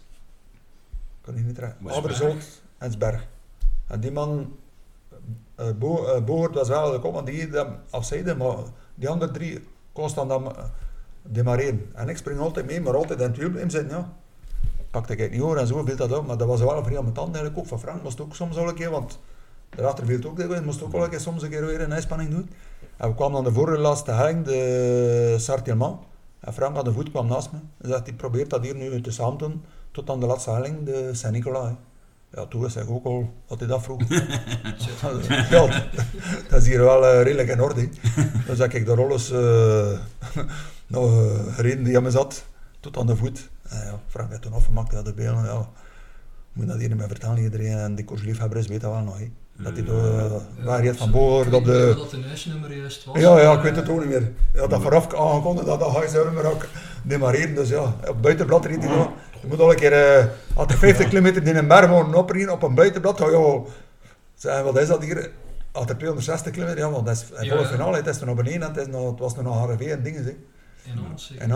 [SPEAKER 3] Kan ik niet trekken.
[SPEAKER 1] Was
[SPEAKER 3] Alberzoot en Sberg. En die man, Bo, Bohort was wel de kop, want die hem afzijde, maar die andere drie constant dan eh, demareren. En ik spring altijd mee, maar altijd in het wielblijven zitten, ja. Pakte ik het niet hoor en zo viel dat op, maar dat was wel een vrij ambetant eigenlijk ook. Van Frank moest ook soms wel een keer, want daarachter viel het ook dikwijls, moest ook wel een keer soms een keer weer een ijspanning doen. En we kwamen aan de voorlaatste helling, de Sartierman. En Frank aan de voet kwam naast me. En zegt, hij probeert dat hier nu te samen doen, tot aan de laatste helling, de Saint-Nicolas. Ja, toen wist ik ook al wat hij dat vroeg. *laughs* ja, dat is hier wel eh, redelijk in orde. Dus heb ik de rolles eh nog eh, gereden die aan me zat, tot aan de voet. En ja, Frank werd toen afgemaakt uit de benen. Ja, ik moet dat hier niet meer vertellen, iedereen. En die koersliefhebbers weet dat wel nog. Dat hij uh, hij het van boord op de...
[SPEAKER 2] Dat een huisnummer juist was.
[SPEAKER 3] Ja, ja, ik weet het ook niet meer. Ja, dat vooraf aangekondigd dat dat je maar ook demareren. Dus ja, op buitenblad reed hij nog. Je moet al een keer, eh als er 50 kilometer in een berg wonen oprijden op een buitenblad, ga je wel zeggen, wat is dat hier? Als er 260 kilometer, ja, want dat is
[SPEAKER 2] Ja,
[SPEAKER 3] volle finale, het is er nog beneden, en het, is nog, het was nog naar HRV en dingen, zeg.
[SPEAKER 2] In.
[SPEAKER 3] En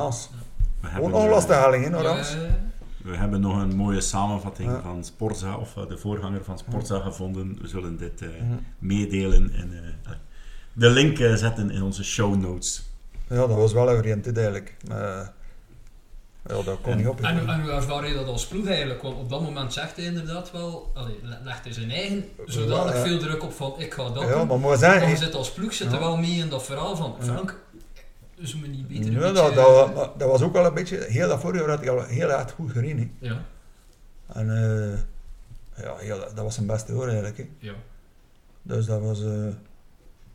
[SPEAKER 3] helling, hè, naar
[SPEAKER 2] Ja,
[SPEAKER 3] Haas.
[SPEAKER 2] ja, ja.
[SPEAKER 1] We hebben nog een mooie samenvatting
[SPEAKER 3] Ja.
[SPEAKER 1] van Sportza, of eh, de voorganger van Sportza gevonden. We zullen dit eh, meedelen en eh, de link zetten in onze show notes.
[SPEAKER 3] Ja, dat was wel oriënteerd eigenlijk. Maar ja, dat kon
[SPEAKER 1] En-
[SPEAKER 3] niet op.
[SPEAKER 2] En, en hoe ervaar je dat als ploeg eigenlijk? Want op dat moment zegt hij inderdaad wel, allee, le- legt hij zijn eigen zodanig
[SPEAKER 3] Ja.
[SPEAKER 2] veel druk op van ik ga dat
[SPEAKER 3] ja,
[SPEAKER 2] doen.
[SPEAKER 3] maar moet
[SPEAKER 2] Maar
[SPEAKER 3] zeggen,
[SPEAKER 2] je zit als ploeg zit er wel mee in dat verhaal van
[SPEAKER 3] Ja.
[SPEAKER 2] Dus me niet beter een
[SPEAKER 3] ja,
[SPEAKER 2] beetje...
[SPEAKER 3] dat, dat, dat was ook al een beetje, heel dat vorige jaar had hij al heel erg goed gereden.
[SPEAKER 2] Ja,
[SPEAKER 3] En eh, ja, heel, dat was zijn beste jaar eigenlijk.
[SPEAKER 2] Ja.
[SPEAKER 3] Dus dat was, eh,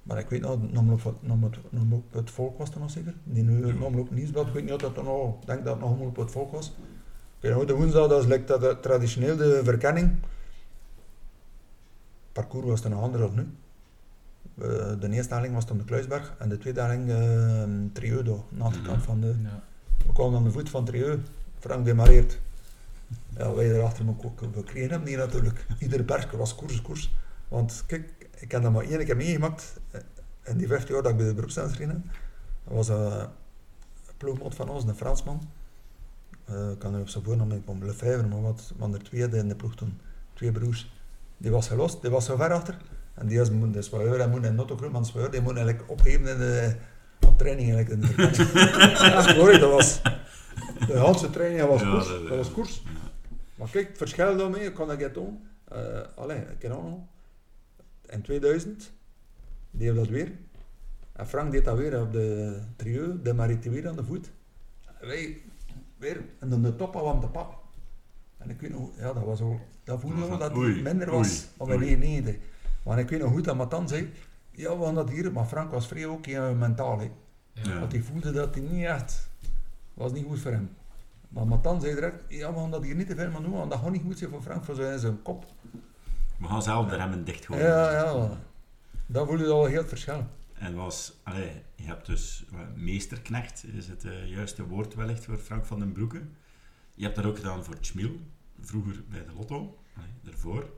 [SPEAKER 3] maar ik weet nog, namelijk wat- namelijk- namelijk op het volk was er nog zeker. Die nu
[SPEAKER 1] Ja.
[SPEAKER 3] namelijk op nieuwsblad, ik weet niet of dat er nog, ik denk dat het nog allemaal op het volk was. Ik weet nog, de woensdag, dat is like dat, eh, traditioneel de verkenning. parcours was er nog anders dan nu. Eh, de eerste helling was dan de Kluisberg en de tweede helling uh, Trieu, daar, aan de kant van de...
[SPEAKER 2] ja.
[SPEAKER 3] We kwamen aan de voet van Trieu, Frank demareert. Ja, wij erachter ook, we kregen hem niet natuurlijk. Iedere berg was koers, koers. Want kijk, ik heb dat maar één keer meegemaakt eh, in die 15 jaar dat ik bij de beroepscensus ging. Dat was eh, een ploegmaat van ons, een Fransman. Eh, ik kan nu op zijn voornaam niet Lefebvre, maar wat, want er twee in de ploeg toen, twee broers. Die was gelost, die was zo ver achter. En die moet de zwaar en moet in zwaar, die moet eigenlijk opgeven in de op training eigenlijk. In de *laughs* verkenning. dat dat was de hele training was koers.
[SPEAKER 1] dat-
[SPEAKER 3] Dat was koers. Maar kijk, het verschil daarmee, kan ik het doen. Uh, allee, ik ken ook nog. In 2000 deed we dat weer. En Frank deed dat weer op de trio, de Marite weer aan de voet. En wij weer, en dan de top hem te pakken. En ik weet nog, ja, dat was al, dat voelde
[SPEAKER 1] Dat
[SPEAKER 3] wel dat het minder was dan
[SPEAKER 1] oei.
[SPEAKER 3] 99. Maar ik weet nog goed dat Matan zei, ja, we gaan dat hier, maar Frank was vrij ook eh, mentaal. Hè.
[SPEAKER 1] Ja.
[SPEAKER 3] Want hij voelde dat hij niet echt, was niet goed voor hem. Maar Matan zei direct, ja, we gaan dat hier niet te veel maar doen, want dat gaat niet goed zijn voor Frank, voor zijn, zijn kop.
[SPEAKER 1] We gaan zelf de remmen dichtgooien.
[SPEAKER 3] Ja, ja, dat voelde al heel verschil.
[SPEAKER 1] En was, je hebt dus eh, meesterknecht, is het eh, juiste woord wellicht voor Frank van den Broeke. Je hebt dat ook gedaan voor Tschmil, vroeger bij de Lotto, allee, daarvoor.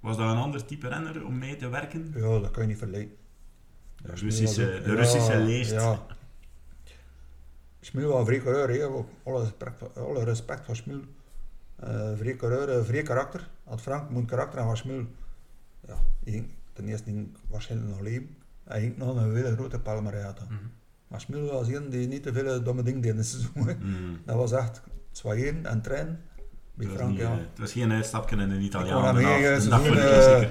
[SPEAKER 1] Was dat een ander type renner om mee te werken?
[SPEAKER 3] Ja, dat kan je niet verleiden.
[SPEAKER 1] De
[SPEAKER 3] Ja,
[SPEAKER 1] Russische, de Russische
[SPEAKER 3] ja,
[SPEAKER 1] leest.
[SPEAKER 3] Ja. Schmil was vrij coureur. Alle respect, alle respect voor Schmil. Eh vrij coureur, eh, vrij karakter. Had Frank moet karakter en was. Ja, ging ten eerste ging waarschijnlijk nog leven. Hij ging nog een hele grote palmerij.
[SPEAKER 2] Mhm.
[SPEAKER 3] Maar Schmil was een die niet te veel domme dingen deed in het seizoen.
[SPEAKER 1] Mm.
[SPEAKER 3] Dat was echt zwaaieren en trainen. Bij
[SPEAKER 1] Het was,
[SPEAKER 3] Frank,
[SPEAKER 1] niet,
[SPEAKER 3] ja.
[SPEAKER 1] eh, het was geen uitstapje in een
[SPEAKER 3] Ik
[SPEAKER 1] Italiaan.
[SPEAKER 3] eh,
[SPEAKER 1] de
[SPEAKER 3] seizoen, eh,
[SPEAKER 1] klassieker.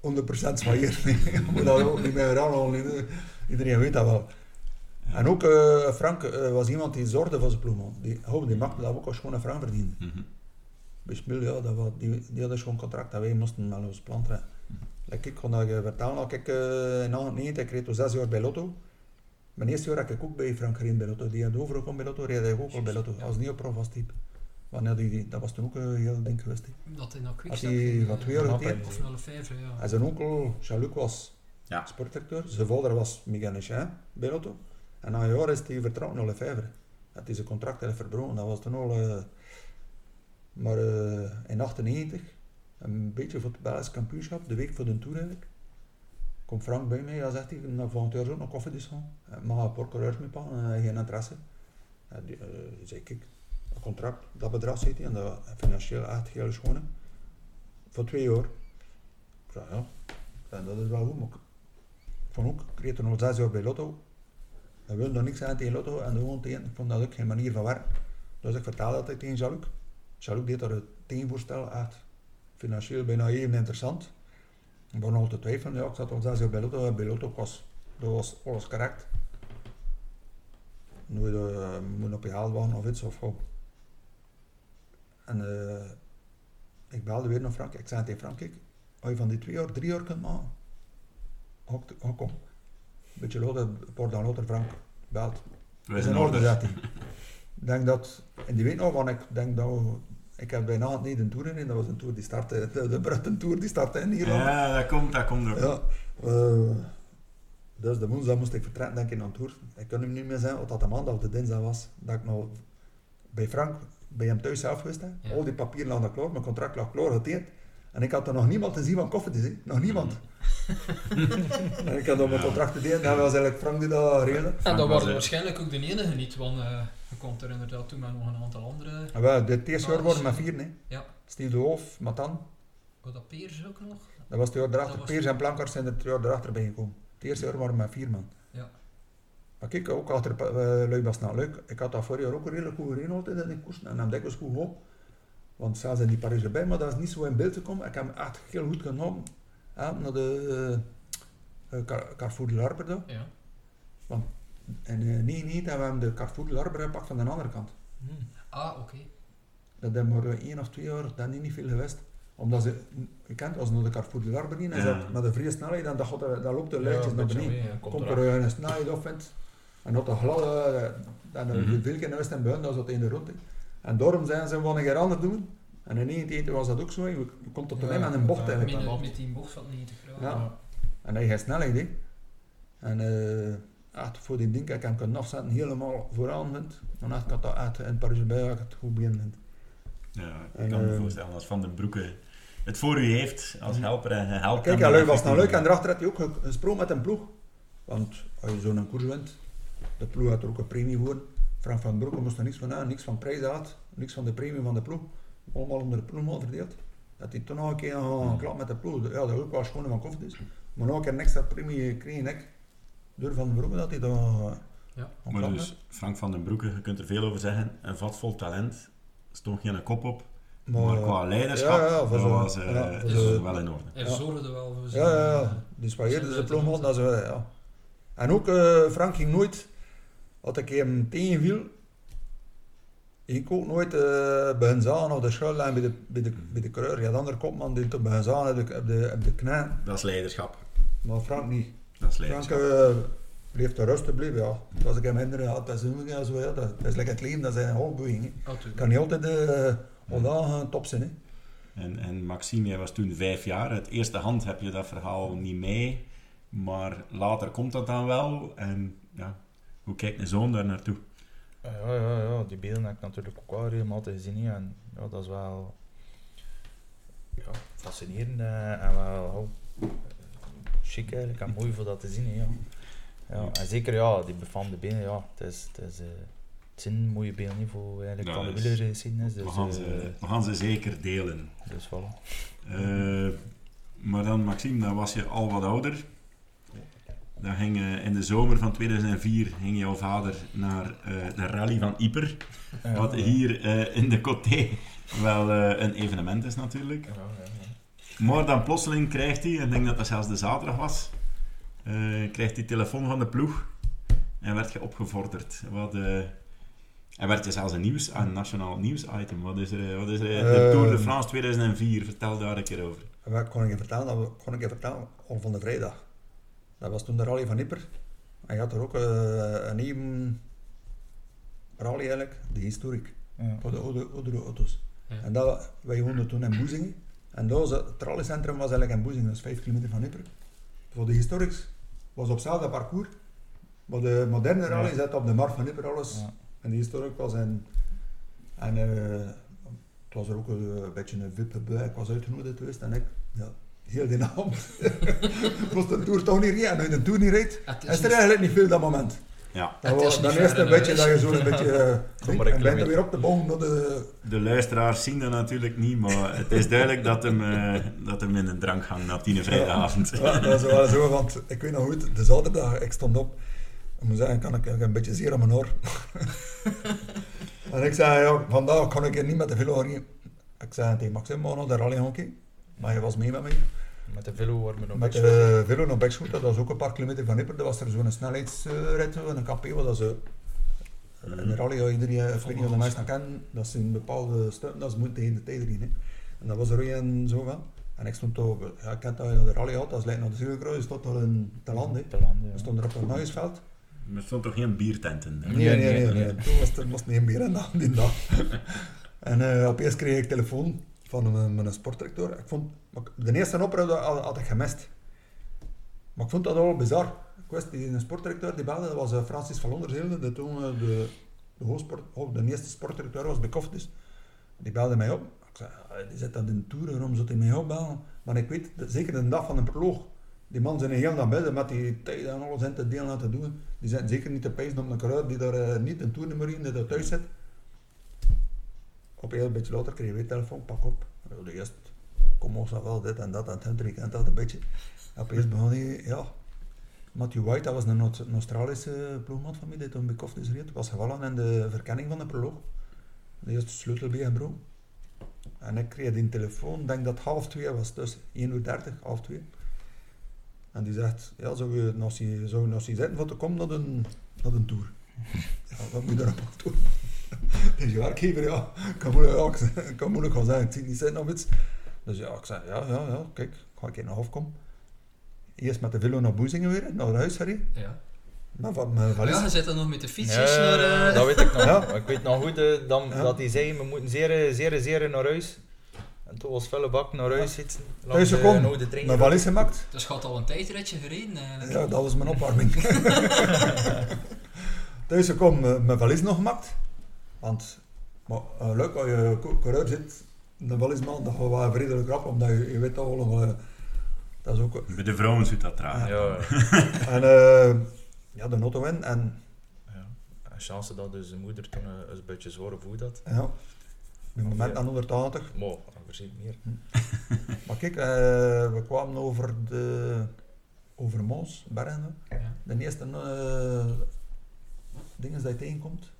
[SPEAKER 3] 100% zwaaieren. Je *laughs* moet dat ook niet meer herhalen. Iedereen weet dat wel.
[SPEAKER 1] Ja.
[SPEAKER 3] En ook eh, Frank eh, was iemand die zorgde voor zijn ploegman. Die, oh, die maakte dat ook als een Frank verdiende.
[SPEAKER 1] Mhm.
[SPEAKER 3] Bij Smil, ja, dat was, die, die hadden gewoon contract dat wij moesten met ons plan trekken. Like, ik kon dat vertellen, als ik eh, in 98, ik reed toen zes jaar bij Lotto. Mijn eerste jaar heb ik ook bij Frank gereden bij Lotto. Die had overgekomen bij Lotto, reed ik ook al bij Lotto. Als niet op prof als type. Nee, die, die, dat was toen ook een heel ding geweest. hè.
[SPEAKER 2] Dat hij
[SPEAKER 3] Als
[SPEAKER 2] Quickstep
[SPEAKER 3] hij wat
[SPEAKER 2] eh,
[SPEAKER 3] twee jaar
[SPEAKER 4] Ja,
[SPEAKER 3] geteerd.
[SPEAKER 2] Of naar Lefebvre, ja.
[SPEAKER 3] En zijn onkel, Jean-Luc, was
[SPEAKER 1] Ja.
[SPEAKER 3] sportdirecteur. Zijn vader was mechanicien bij Lotto. En na een jaar is hij vertrouwd naar Lefebvre. Dat hij zijn contract heeft verbroken. Dat was toen al... eh, maar eh, in 98, een beetje voor het Belgisch kampioenschap, de week voor de Tour eigenlijk, komt Frank bij mij en zegt hij, na volgend jaar ook nog koffie gaan. Eh, Mag een paar coureurs mee pakken, geen interesse. En eh, zei ik, contract, dat bedrag zit en dat financieel echt schoon. hè. Voor twee jaar. Ik zei, ja, en dat is wel goed, maar ik vond ook, ik reed toen al zes jaar bij Lotto. We wilden nog niks aan tegen Lotto en tegen, ik vond dat ook geen manier van werken. Dus ik vertelde dat tegen Jean-Luc. Jean-Luc deed daar het tegenvoorstel, echt financieel bijna even interessant. Ik begon al te twijfelen, ja, ik zat al zes jaar bij Lotto bij Lotto was, alles correct. Nu uh, moet op je haalbaan of iets of gewoon. En eh, ik belde weer naar Frank. Ik zei tegen Frank, als je van die twee jaar drie jaar kunt maken, ook, kom. Een beetje later, een paar dagen later, Frank belt. Is
[SPEAKER 1] zijn
[SPEAKER 3] in orde,
[SPEAKER 1] orde.
[SPEAKER 3] zegt hij. Ik denk dat, en die weet nog, want ik denk dat, we- ik heb bijna niet een tour in, dat was een tour die startte, *laughs* de, de Tour die startte in Ierland.
[SPEAKER 1] Ja, dat komt, dat komt ook.
[SPEAKER 3] Ja, eh, dus de woensdag moest ik vertrekken, denk ik, naar Tour. Ik kan hem niet meer zeggen of dat de maandag of de dinsdag was, dat ik nog bij Frank, bij hem thuis zelf geweest.
[SPEAKER 2] Ja.
[SPEAKER 3] Al die papieren lagen klaar, mijn contract lag klaar, geteerd. En ik had er nog niemand te zien van koffietjes, hè. nog niemand. *laughs* en ik had op mijn
[SPEAKER 1] Ja.
[SPEAKER 3] contract te delen, dat was eigenlijk Frank die dat regelde.
[SPEAKER 2] En dat
[SPEAKER 1] was,
[SPEAKER 2] waren waarschijnlijk ook de enige niet, want eh, Je komt er inderdaad toen met nog een aantal andere.
[SPEAKER 3] En wel, dit eerste jaar waren we met vier, hè.
[SPEAKER 2] Ja.
[SPEAKER 3] Steve de Hoof, Matan.
[SPEAKER 2] Wat dat Peers ook nog?
[SPEAKER 3] Dat was het jaar erachter.
[SPEAKER 2] Was-
[SPEAKER 3] Peers en Plankers zijn er het jaar erachter bijgekomen. Het eerste jaar waren we met vier man. Maar kijk, ook achter uh, Luik was nou leuk. Ik had dat vorig jaar ook redelijk goed gereden altijd in de koers. En dan dikwijls goed op. Want zelfs in die Parijs erbij, maar dat is niet zo in beeld gekomen. Ik heb hem echt heel goed genomen. Ja, naar de uh, Car Carrefour de Larber.
[SPEAKER 2] Ja.
[SPEAKER 3] En uh, nee, niet dat we hem de Carrefour de Larber gepakt van de andere kant.
[SPEAKER 2] Ah, oké.
[SPEAKER 3] Dat hebben maar eh, één of twee jaar, dat is niet veel geweest. Omdat ze, je kent, als je naar de Carrefour de Larber in en
[SPEAKER 1] Ja.
[SPEAKER 3] met een vrije snelheid, dan, dat dan loopt de lijntjes naar beneden. Komt er eh, een snelheid op vindt. En dat de gladde, eh, dan
[SPEAKER 1] Mhm.
[SPEAKER 3] mm veel keer geweest in buiten, dat zat in de rond. En daarom zijn ze wel een keer anders doen. En in 19 was dat ook zo. Je komt tot de
[SPEAKER 4] Ja,
[SPEAKER 3] met een bocht eigenlijk.
[SPEAKER 2] Met, een- met die bocht van 90 graden.
[SPEAKER 3] Ja. En hij heeft snelheid, hè. En eh echt voor die ding, ik hem kunnen afzetten, helemaal vooraan vindt. Dan echt had dat echt in Parijs bij, ik het goed begin vind.
[SPEAKER 1] Ja, ik
[SPEAKER 3] En,
[SPEAKER 1] kan me
[SPEAKER 3] eh,
[SPEAKER 1] voorstellen als Van den Broeke het voor u heeft als helper en helpt
[SPEAKER 3] Kijk,
[SPEAKER 1] hem
[SPEAKER 3] ja, lui was nou leuk en daarachter had hij ook ge- gesproken met een ploeg. Want als je zo'n koers wint, de ploeg had er ook een premie voor. Frank van Broeke moest er niks van aan, niks van prijs had, niks van de premie van de ploeg. Allemaal onder de ploegman verdeeld. Dat hij toen nog een keer een klap met de ploeg, ja, dat ook wel schoon van koffie is. Maar nog een keer een extra premie kreeg ik door Van Broeke dat hij daar uh,
[SPEAKER 2] Ja.
[SPEAKER 1] Maar dus Frank van den Broeke, je kunt er veel over zeggen, een vat vol talent, stond geen kop op, maar, qua leiderschap
[SPEAKER 3] ja, ja, voor
[SPEAKER 1] dat
[SPEAKER 3] zo-
[SPEAKER 1] was, eh,
[SPEAKER 3] ja, voor
[SPEAKER 1] dat
[SPEAKER 3] zo-
[SPEAKER 1] was wel in orde.
[SPEAKER 2] Hij
[SPEAKER 3] Ja.
[SPEAKER 2] zorgde wel voor
[SPEAKER 3] Ja, ja, ja.
[SPEAKER 2] eh,
[SPEAKER 3] Dus wat eerder
[SPEAKER 2] Zijn
[SPEAKER 3] de ploegman, dat ze, ja. En ook, eh, Frank ging nooit, als ik hem tegenviel, ik ook nooit uh, bij zagen of de schuillijn bij de, bij de, bij de coureur. Ja, de andere kopman die toch bij zagen op de, op de, op de knij,
[SPEAKER 1] Dat is leiderschap.
[SPEAKER 3] maar Frank niet.
[SPEAKER 1] Dat is
[SPEAKER 3] Frank
[SPEAKER 1] leiderschap.
[SPEAKER 3] uh, bleef te rustig blijven, ja. Als ik hem herinner, had dat zo, ja, zo, ja, dat, is lekker het leven, dat zijn hoofdbeweging. hè.
[SPEAKER 2] natuurlijk.
[SPEAKER 3] kan niet altijd uh, onderdagen top zijn. Hè.
[SPEAKER 1] En, en Maxime, jij was toen vijf jaar. Het eerste hand heb je dat verhaal niet mee, maar later komt dat dan wel. En ja, hoe kijkt een zoon daar naartoe?
[SPEAKER 4] Ja, ja, ja, die beelden heb ik natuurlijk ook wel regelmatig gezien. hè. En ja, dat is wel ja, fascinerend eh, en wel ja, chic eigenlijk en mooi voor dat te zien. hè, ja. Ja, en zeker ja, die befaamde benen, ja, het, is, het, is, eh, het zijn mooie beelden niet voor eigenlijk
[SPEAKER 1] Ja,
[SPEAKER 4] van de
[SPEAKER 1] dus
[SPEAKER 4] wielergeschiedenis. Dus,
[SPEAKER 1] we, gaan
[SPEAKER 4] eh,
[SPEAKER 1] ze, we gaan ze zeker delen.
[SPEAKER 4] dus voilà.
[SPEAKER 1] Eh, maar dan, Maxime, dan was je al wat ouder. Ging eh, in de zomer van 2004 ging jouw vader naar eh, de rally van Yper.
[SPEAKER 4] Ja,
[SPEAKER 1] Wat
[SPEAKER 4] ja.
[SPEAKER 1] hier eh, in de Coté wel een evenement is natuurlijk.
[SPEAKER 4] Ja, ja, ja.
[SPEAKER 1] Maar dan plotseling krijgt hij, en ik denk dat dat zelfs de zaterdag was, krijgt hij telefoon van de ploeg en werd je opgevorderd. Wat, en werd je zelfs een, nieuws, een nationaal nieuwsitem. Wat is er? Wat is er de Tour de France 2004, vertel daar een keer over.
[SPEAKER 3] Wat kon ik je vertellen? Kon ik je vertellen al van de vrijdag. Dat was toen de rally van Nipper. En je had er ook eh, een even rally eigenlijk, de historiek,
[SPEAKER 4] Ja.
[SPEAKER 3] voor de oude, oudere auto's.
[SPEAKER 2] Ja.
[SPEAKER 3] En dat, wij woonden toen in Boezingen. En dat het rallycentrum was eigenlijk in Boezingen, dat is 5 kilometer van Nipper. Voor de historics was op hetzelfde parcours. Maar de moderne rally
[SPEAKER 4] Ja.
[SPEAKER 3] zat op de markt van Nipper alles.
[SPEAKER 4] Ja.
[SPEAKER 3] En die historic was in... En eh, het was er ook een, een beetje een vippe bui. Ik was uitgenodigd geweest en ik... Ja, heel die avond. moest de Tour toch niet rijden. En als je de Tour niet rijdt,
[SPEAKER 2] Het
[SPEAKER 3] is er eigenlijk niet veel dat moment.
[SPEAKER 1] Ja,
[SPEAKER 3] Dat
[SPEAKER 2] Het is
[SPEAKER 3] was, dan is het een beetje dat je zo'n beetje... *laughs* eh,
[SPEAKER 4] Kom maar
[SPEAKER 3] en
[SPEAKER 4] een
[SPEAKER 3] bent er weer op de naar de...
[SPEAKER 1] de luisteraars zien dat natuurlijk niet, maar het is duidelijk dat hem, eh, dat hem in een drankgang na tien vrijdagavond.
[SPEAKER 3] Ja, dat is wel zo, want ik weet nog goed, de zaterdag, ik stond op. Ik moet zeggen, kan ik, een beetje zeer aan mijn oor. *laughs* en ik zei, ja, vandaag kan ik hier niet met de velo rijden. Ik zei tegen Maxim, maar naar de rally kijken. Maar hij was mee met mij.
[SPEAKER 4] Met de velo waren we nog
[SPEAKER 3] Met de velo naar Bekschoot, dat was ook een paar kilometer van Nipper. Dat was er zo'n snelheidsrit, een KP, wat dat ze... Een rally, ja, iedereen, ik weet niet of de mensen dat kennen, dat zijn bepaalde stukken, dat ze moeten tegen de tijd rijden. hè. En dat was er ook een zo van. En ik stond toch, ja, ik ken dat je naar de rally had, dat is lijkt naar de Zilverkruis, je stond daar in te land. We stonden er op een Nuisveld.
[SPEAKER 1] Er stond toch geen biertenten? hè?
[SPEAKER 3] Nee, nee, nee.
[SPEAKER 4] nee,
[SPEAKER 3] nee,
[SPEAKER 4] nee.
[SPEAKER 3] Toen was er moest niet een bier in dag, die dag. *laughs* en eh, opeens kreeg ik telefoon van mijn, mijn. Ik vond, ik- de eerste oproep had, ik gemist. Maar ik vond dat al bizar. Ik wist, die een sportdirecteur die belde, dat was eh, Francis van Londerzelde, die toen eh, de, de, hoofdsport, oh, de eerste sportdirecteur was bij. Die belde mij op. Ik zei, "Ah, die zit dat in de Tour, waarom zou hij mij opbellen? Maar ik weet, dat- zeker de dag van een proloog, Die man zijn heel naar binnen met die tijd en alles in te delen laten doen. Die zijn zeker niet te pijzen op een kruid die daar eh, niet een toernummer in, die thuis zit. Op een beetje later kreeg weer telefoon, pak op. Ja, De eerste, kom ons nog wel dit en dat en het, kent dat een beetje. En opeens begon hij, ja. Matthew White, dat was een, Australische ploegman van mij, die toen bij Koftis reed, was gevallen in de verkenning van de proloog. De eerste sleutel bij bro. En ik kreeg die telefoon, denk dat half twee was, dus 1 uur 30, half twee. En die zegt, ja, zou je nog zien, zou je nog voor te komen naar een, naar een tour? *laughs* Ja, wat moet je daar op *laughs* doen? Deze werkgever, ja, kan moeilijk, ja, kan moeilijk gaan zeggen, ik zie niet zitten of iets. Dus ja, ik zei, ja, ja, ja, kijk, ga ik naar afkomen. Eerst met de velo naar Boezingen weer, naar huis gereden.
[SPEAKER 2] Ja.
[SPEAKER 3] Maar van mijn
[SPEAKER 2] Ja,
[SPEAKER 3] valies.
[SPEAKER 2] je zit dan nog met de fietsjes
[SPEAKER 4] Ja,
[SPEAKER 2] naar... eh, *laughs*
[SPEAKER 4] dat weet ik nog.
[SPEAKER 3] Ja. *laughs*
[SPEAKER 4] Ik weet nog goed eh, dan,
[SPEAKER 3] Ja.
[SPEAKER 4] dat hij zei, we moeten zeer, zeer, zeer naar huis. En toen was felle bak naar huis zitten.
[SPEAKER 3] Thuis gekomen, mijn valies gemaakt.
[SPEAKER 2] Dus je had al een tijdritje gereden eigenlijk.
[SPEAKER 3] Ja, dat was mijn opwarming. Thuis gekomen, eh, mijn valies nog gemaakt. Want, maar eh, leuk als je coureur zit, de valiesman, dat gaat wel vredelijk rap, omdat je, je weet al wel, eh, dat is ook...
[SPEAKER 1] Bij de vrouwen zit dat traag.
[SPEAKER 4] Ja, *laughs*
[SPEAKER 3] En eh, ja, de auto in en
[SPEAKER 4] ja. En chance dat dus de moeder toen een beetje zware voet had.
[SPEAKER 3] ja, op het moment aan 180.
[SPEAKER 4] Maar, we zien meer. *laughs*
[SPEAKER 3] Maar kijk, eh, we kwamen over de over Mons, Bergen.
[SPEAKER 2] Ja.
[SPEAKER 3] De eerste eh dingen dat je tegenkomt.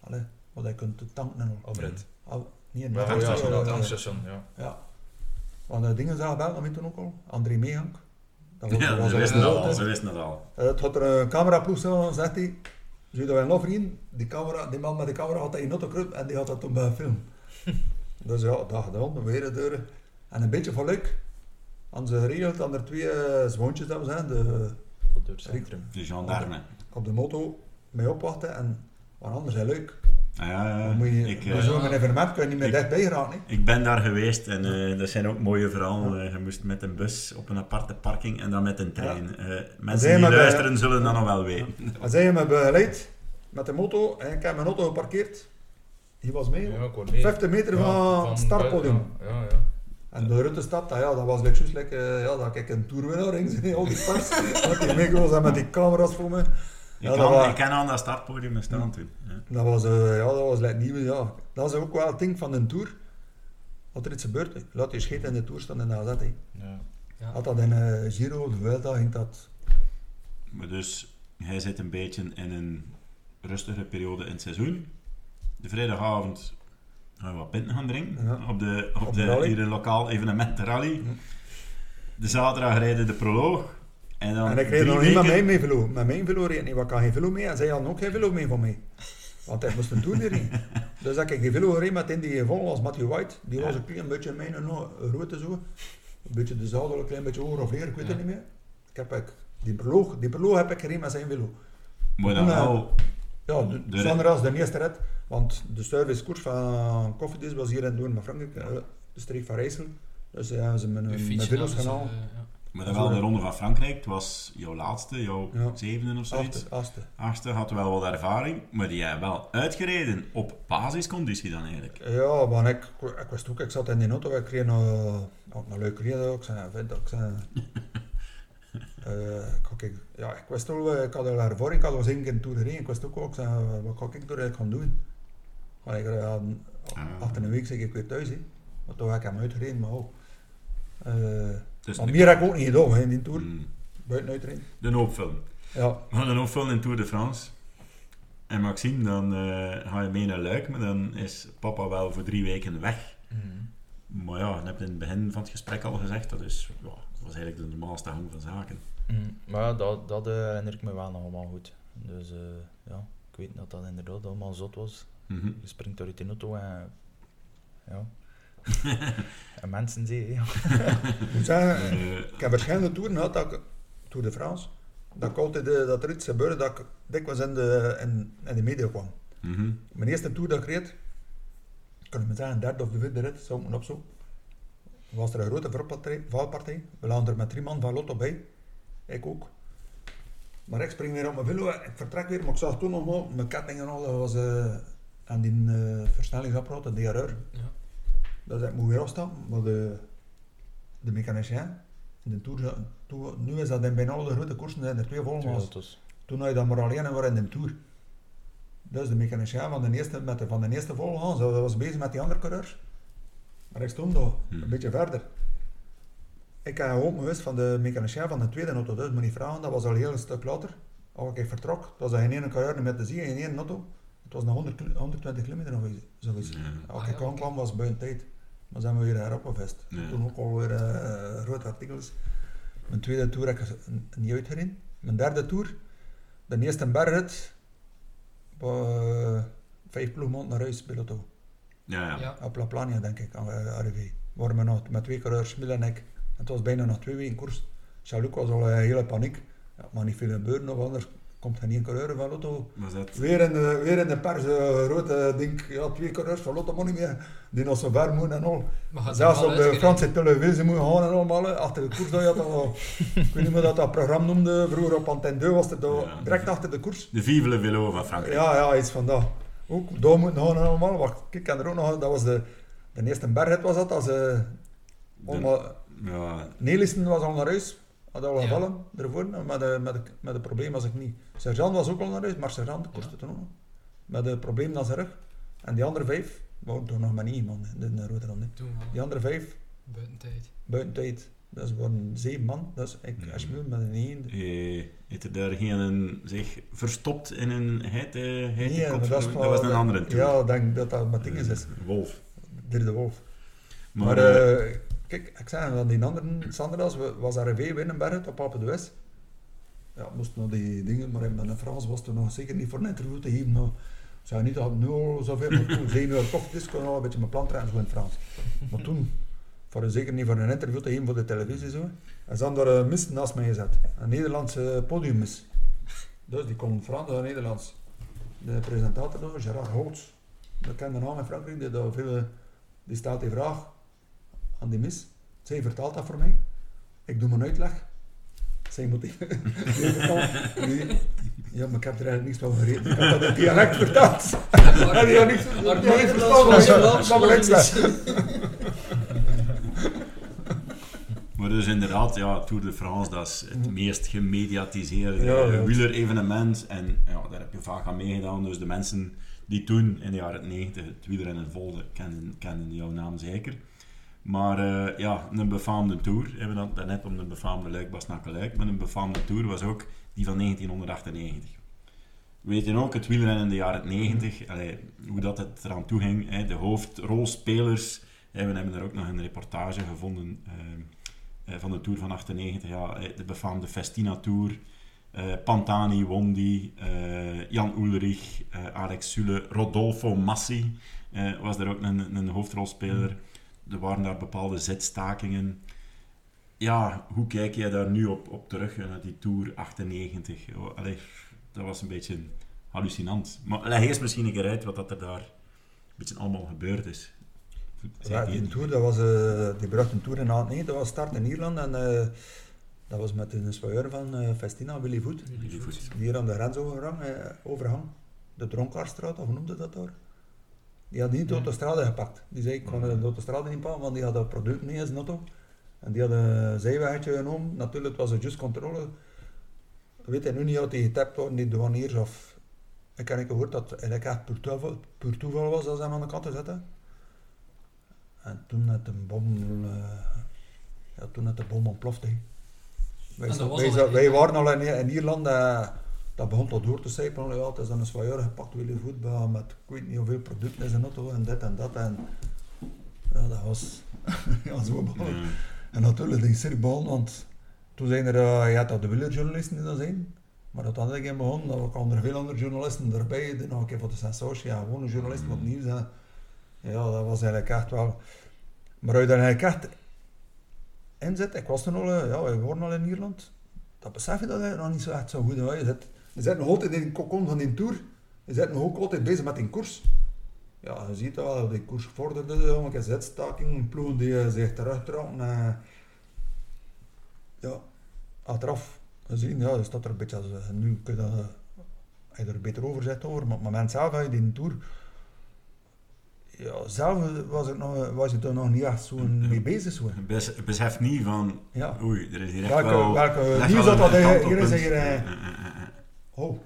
[SPEAKER 3] Allee, wat je kunt tanken en al.
[SPEAKER 4] Afrit.
[SPEAKER 3] Al- niet in
[SPEAKER 4] Ja,
[SPEAKER 3] de
[SPEAKER 4] ja,
[SPEAKER 1] tankstation,
[SPEAKER 4] ja,
[SPEAKER 3] eh,
[SPEAKER 4] tankstation, ja.
[SPEAKER 3] Ja. Want de dingen zijn gebeld, dat weet je ook al. André Meehank. Dat was,
[SPEAKER 1] Ja,
[SPEAKER 3] dat
[SPEAKER 1] ze wisten dat
[SPEAKER 3] groot,
[SPEAKER 1] al, ze wisten dat al.
[SPEAKER 3] Eh, Het had er een cameraploeg zo, zegt hij. Zie je dat wel nog vriend? Die, camera, die man met de camera had hij in auto en die had dat toen bij film. *laughs* dus ja, dat gedaan, weer de deuren. En een beetje geluk. Aan ze geregeld dat er twee eh, zwoontjes dat we zijn, de,
[SPEAKER 4] Voor het centrum.
[SPEAKER 1] De gendarme.
[SPEAKER 3] op de moto mee opwachten en wat anders is leuk.
[SPEAKER 1] Ah, ja.
[SPEAKER 3] Dan moet je,
[SPEAKER 1] ik, eh,
[SPEAKER 3] zo'n evenement kun je niet meer dichtbij hè.
[SPEAKER 1] ik ben daar geweest en eh, dat zijn ook mooie verhalen. Eh, je moest met een bus op een aparte parking en dan met een trein. Eh,
[SPEAKER 3] Zijn
[SPEAKER 1] mensen die
[SPEAKER 3] bij-
[SPEAKER 1] luisteren zullen dat nog wel weten.
[SPEAKER 3] En zij me begeleid met de moto en ik heb mijn auto geparkeerd. Hier was mee,
[SPEAKER 4] Ja, ik hoor mee.
[SPEAKER 3] 50 meter
[SPEAKER 4] Ja,
[SPEAKER 3] van het startpodium.
[SPEAKER 4] Ja, ja. ja.
[SPEAKER 3] En de Rutte stap, dat, ja, dat was like, ja, dat ik een toerwinnaar ging *laughs* zijn, al die pers. dat ik en met die camera's voor me.
[SPEAKER 1] Ik,
[SPEAKER 3] Ja, dat
[SPEAKER 1] kan, kan aan dat startpodium staan toen. Ja.
[SPEAKER 3] Dat was, eh, ja, dat was like, nieuw, ja. Dat is ook wel het ding van een tour. Wat er iets gebeurt, laat je scheet in de tour staan en dat. hè.
[SPEAKER 4] ja.
[SPEAKER 2] Ja.
[SPEAKER 3] Had dat in eh, Giro, de Vuelta, ging dat...
[SPEAKER 1] Maar dus, hij zit een beetje in een rustige periode in het seizoen. De vrijdagavond gaan we wat pinten gaan drinken
[SPEAKER 3] Ja.
[SPEAKER 1] op de, op
[SPEAKER 3] Op
[SPEAKER 1] de,
[SPEAKER 3] de
[SPEAKER 1] hier een lokaal evenement, de rally.
[SPEAKER 3] Ja.
[SPEAKER 1] De zaterdag rijden de proloog. En, dan
[SPEAKER 3] en ik reed
[SPEAKER 1] drie
[SPEAKER 3] nog niet met mijn mee velo. Met mijn velo reed niet, want ik had geen velo mee en zij hadden ook geen velo mee van mij. Want hij moest een tour rijden. *laughs* Dus ik heb geen velo gereden met in die vol als Matthew White. Die was
[SPEAKER 1] Ja.
[SPEAKER 3] een klein beetje mijn no- route zo. Een beetje de zadel, een klein beetje hoger of leer, ik weet
[SPEAKER 2] Ja.
[SPEAKER 3] het niet meer. Ik heb ik, die proloog, die proloog heb ik gereden met zijn velo.
[SPEAKER 1] Maar dan
[SPEAKER 3] Ja.
[SPEAKER 1] wel...
[SPEAKER 3] Ja, de,
[SPEAKER 1] De-
[SPEAKER 3] zonder als de eerste red. Want de servicekoers van Koffiedis was hier in doen met Frankrijk, eh, de streek van Rijssel. Dus ja, hebben ze mijn,
[SPEAKER 2] Uw
[SPEAKER 3] mijn velo's genomen.
[SPEAKER 2] Eh.
[SPEAKER 1] Maar dan wel de Ronde van Frankrijk. Het was jouw laatste, jouw
[SPEAKER 3] Ja.
[SPEAKER 1] zevende of zoiets.
[SPEAKER 3] Achtste, achtste.
[SPEAKER 1] Achtste had wel wat ervaring. Maar die hebben wel uitgereden op basisconditie dan eigenlijk.
[SPEAKER 3] Ja, maar ik, ik wist ook, ik zat in die auto, ik kreeg ook een leuk reden. Ik zei, vind ik zei... *laughs* eh, ik, ja, ik wist al, eh, ik had al ervaring, ik had al eens één keer een tour gereden. Ik wist ook wel, ik zei, wat ga ik er eigenlijk gaan doen? Maar ik, uh,
[SPEAKER 1] Ah.
[SPEAKER 3] achter een week zeg ik weer thuis, hè. Maar toen heb ik hem uitgereden, maar ook. Eh,
[SPEAKER 1] Dus
[SPEAKER 3] maar meer heb ik ook niet gedaan, hè, in die tour.
[SPEAKER 1] Hmm.
[SPEAKER 3] Buiten uitrijden.
[SPEAKER 1] De hoopfilm.
[SPEAKER 3] Ja,
[SPEAKER 1] We gaan een hoopfilm in Tour de France. En Maxime, dan eh, ga je mee naar Luik, maar dan is papa wel voor drie weken weg.
[SPEAKER 4] Mhm.
[SPEAKER 1] Maar ja, je hebt in het begin van het gesprek al gezegd, dat, is, ja, dat was eigenlijk de normaalste gang van zaken.
[SPEAKER 4] Mhm. Maar ja, dat, dat eh, herinner ik me wel nog allemaal goed. Dus eh, ja, ik weet dat dat inderdaad allemaal zot was.
[SPEAKER 1] Mhm.
[SPEAKER 4] Je springt uit de auto en... Ja. *laughs* en mensen zie je, ja.
[SPEAKER 3] ik moet zeggen,
[SPEAKER 1] Eh,
[SPEAKER 3] ik heb verschillende toeren gehad, dat ik, Tour de France, dat ik altijd, eh, dat er iets gebeurde, dat ik dikwijls in de, in, in de media kwam.
[SPEAKER 1] mhm.
[SPEAKER 3] Mijn eerste tour dat ik reed, kan ik me zeggen, derde of de vierde rit, zou ik moeten opzoeken. Was er een grote valpartij. We lagen er met drie man van Lotto bij. Ik ook. Maar ik spring weer op mijn velo, ik vertrek weer, maar ik zag toen nog maar, mijn ketting en al, dat was eh, aan die uh, versnellingsapparaat, de DRR.
[SPEAKER 2] Ja.
[SPEAKER 3] Dus ik moet weer afstappen, maar de, de mechanicien, in de Tour, toen, nu is dat in bijna alle grote koersen, zijn er twee
[SPEAKER 4] auto's.
[SPEAKER 3] Toen had je dat maar alleen en waren in de Tour. Dus de mechanicien van de eerste, met de, van de eerste volgens, dat was bezig met die andere coureurs. Maar ik stond daar,
[SPEAKER 1] Hmm.
[SPEAKER 3] een beetje verder. Ik heb ook bewust van de mechanicien van de tweede auto, dus moet niet vragen, dat was al heel een stuk later. Als ik vertrok, het was er geen ene coureur meer te zien, geen ene auto. Het was nog 100, kil- 120 kilometer of iets- zoiets.
[SPEAKER 1] Ja.
[SPEAKER 3] Als
[SPEAKER 2] Ah,
[SPEAKER 3] ik
[SPEAKER 2] ja,
[SPEAKER 3] aankwam was het buiten tijd. Maar zijn we weer erop gevest.
[SPEAKER 1] Ja.
[SPEAKER 3] Toen ook alweer eh grote artikels. Mijn tweede tour heb ik niet uitgereden. Mijn derde tour, de eerste bergrit, uh, vijf ploegmaanden naar huis bij Lotto.
[SPEAKER 1] Ja, ja.
[SPEAKER 2] Ja.
[SPEAKER 3] Op La Plania denk ik, aan uh, arrivé. Waren we nog met twee coureurs, Mil en ik. Het was bijna nog twee weken koers. Jean-Luc was al een hele paniek. Ja, maar niet veel gebeuren, of anders komt geen één coureur van Lotto. Weer in de, weer in de pers, uh, grote ding, ja, twee coureurs van Lotto Money meer, die nog zo ver moeten en al.
[SPEAKER 2] Maar
[SPEAKER 3] Zelfs op de? Franse televisie moeten gaan en allemaal, achter de koers, dat je al, ik weet niet meer dat dat programma noemde, vroeger op Antenne 2 was het
[SPEAKER 1] Ja.
[SPEAKER 3] direct achter de koers.
[SPEAKER 1] De Vive le Velo van Frankrijk.
[SPEAKER 3] Ja, ja, iets van dat. Ook daar moeten gaan en allemaal, wacht, kijk, en er ook nog, dat was de, de eerste bergrit was dat, als ze, allemaal,
[SPEAKER 1] ja,
[SPEAKER 3] Nelissen was al naar huis, had al
[SPEAKER 2] Ja.
[SPEAKER 3] gevallen ervoor, met de, met, de, met de probleem was ik niet. Sergeant was ook al naar huis, maar Sergeant kostte
[SPEAKER 2] Ja.
[SPEAKER 3] toen. Met een probleem aan zijn rug. En die andere vijf, waren toen nog maar niet man in de Rotterdam. Die andere vijf,
[SPEAKER 2] Buiten tijd.
[SPEAKER 3] buiten tijd. Dat waren zeven man, dus ik
[SPEAKER 1] Ja.
[SPEAKER 3] alsjeblieft met een één.
[SPEAKER 1] eh, heeft er daar geen zich verstopt in een heite, heite
[SPEAKER 3] Nee,
[SPEAKER 1] dat,
[SPEAKER 3] wel-
[SPEAKER 1] was een andere tour.
[SPEAKER 3] Ja, ik denk dat dat met dingen is.
[SPEAKER 1] Eh, Wolf.
[SPEAKER 3] Derde Wolf.
[SPEAKER 1] Maar,
[SPEAKER 3] Maar,
[SPEAKER 1] eh,
[SPEAKER 3] eh, kijk, ik zei van die andere Sanderas was RV Winnenberg op Alpe d'Huez. Ja, moest nog die dingen, maar in de Frans was toen nog zeker niet voor een interview te geven. Nou, ik zei niet dat het nu al zoveel, maar toen uur koffie, dus kon al een beetje mijn plan trekken zo in Frans. Maar toen, voor een, zeker niet voor een interview te geven voor de televisie zo. En daar een mis naast mij gezet, een Nederlandse podiummis. Dus die kon Frans en Nederlands. De presentator, Gerard Holtz, dat kende naam in Frankrijk, die, veel, die stelt die vraag aan die mis. Zij vertaalt dat voor mij. Ik doe mijn uitleg. Zij moet. Die- *laughs* ja, maar ik heb er eigenlijk niks van gereden. Ik heb dat in dialect vertaald. En die had niks Ja, zeggen.
[SPEAKER 1] maar dus inderdaad, ja, Tour de France, dat is het meest gemediatiseerde
[SPEAKER 3] Ja, ja.
[SPEAKER 1] wielerevenement. En ja, daar heb je vaak aan meegedaan. Dus de mensen die toen in de jaren 90 het wielrennen volgden, kennen, kennen jouw naam zeker. Maar eh, ja, een befaamde Tour, hebben we dat net om een befaamde Luik Basnakeluik, maar een befaamde Tour was ook die van 1998. We weten ook het wielrennen in de jaren 90, allee, hoe dat het eraan toe ging. Hè, de hoofdrolspelers, hè, we hebben er ook nog een reportage gevonden eh, eh, van de Tour van 98, ja, de befaamde Festina Tour. Pantani won die, eh, Jan Ulrich, eh, Alex Sule, Rodolfo Massi was er ook een, een hoofdrolspeler. Er waren daar bepaalde zetstakingen. Ja, hoe kijk jij daar nu op, op terug, naar die Tour 98? Oh, allee, dat was een beetje hallucinant. Maar leg eerst misschien een keer uit wat dat er daar een beetje allemaal gebeurd is.
[SPEAKER 3] Ja, die tour, dat was, eh die bracht een tour in nee, dat was start in Ierland en eh, dat was met een zwaaier van eh, Festina, Willy Voet.
[SPEAKER 1] Jullie voet.
[SPEAKER 3] Hier aan de grensovergang, eh, overgang, de Dronkaarstraat, of hoe noemde dat daar? Die had niet de autostrade gepakt. Die zei, ik kon de autostrade niet pakken, want die had dat product niet in zijn auto. En die had een zijweggetje genomen. Natuurlijk was het just controle. We weten nu niet of die getapt worden, die douaniers of... Ik heb gehoord dat het eigenlijk echt per toeval, per toeval was dat ze hem aan de kant zetten. En toen had de bom... eh, ja, toen had de bom ontploft. hè. Wij,
[SPEAKER 2] En
[SPEAKER 3] sta-
[SPEAKER 2] dat was
[SPEAKER 3] wij,
[SPEAKER 2] al
[SPEAKER 3] za-
[SPEAKER 2] in-
[SPEAKER 3] wij waren al in, in Ierland, eh, dat begon tot door te sijpelen. Ja, het is dan een zwaaier gepakt, Willy voetbal met ik weet niet hoeveel producten in zijn auto en dit en dat. En, ja, dat was *laughs* ja, zo begonnen. En natuurlijk die cirkbal, want toen zijn er, eh, je had dat de wielerjournalisten die dat zijn, maar dat had ik in begonnen, dat kwamen er veel andere journalisten erbij, die nog een keer voor de sensatie, ja, gewoon een journalist het nieuws. En, ja, dat was eigenlijk echt wel... Maar als je daar eigenlijk echt in zit, ik was toen al, eh, ja, we al in Ierland, dat besef je dat eigenlijk nog niet zo echt zo goed. hè. Je zit, je zit nog altijd in de kokon van die Tour, je zit nog ook altijd bezig met die koers. Ja, je ziet dat wel, die koers vorderde, een zetstaking, ploegen die eh, zich terugtrokken. eh. ja, achteraf gezien, ja, is dat er een beetje, als, eh, nu kun je dat, je er beter over zegt over, maar op het moment zelf, hè, die Tour, ja, zelf was ik, nog, was ik er nog niet echt zo mee bezig. Zo.
[SPEAKER 1] Bes, besef niet van,
[SPEAKER 3] Ja.
[SPEAKER 1] oei, er is hier echt
[SPEAKER 3] Welke,
[SPEAKER 1] wel...
[SPEAKER 3] welke nieuws dat dat hier is hier... Oh.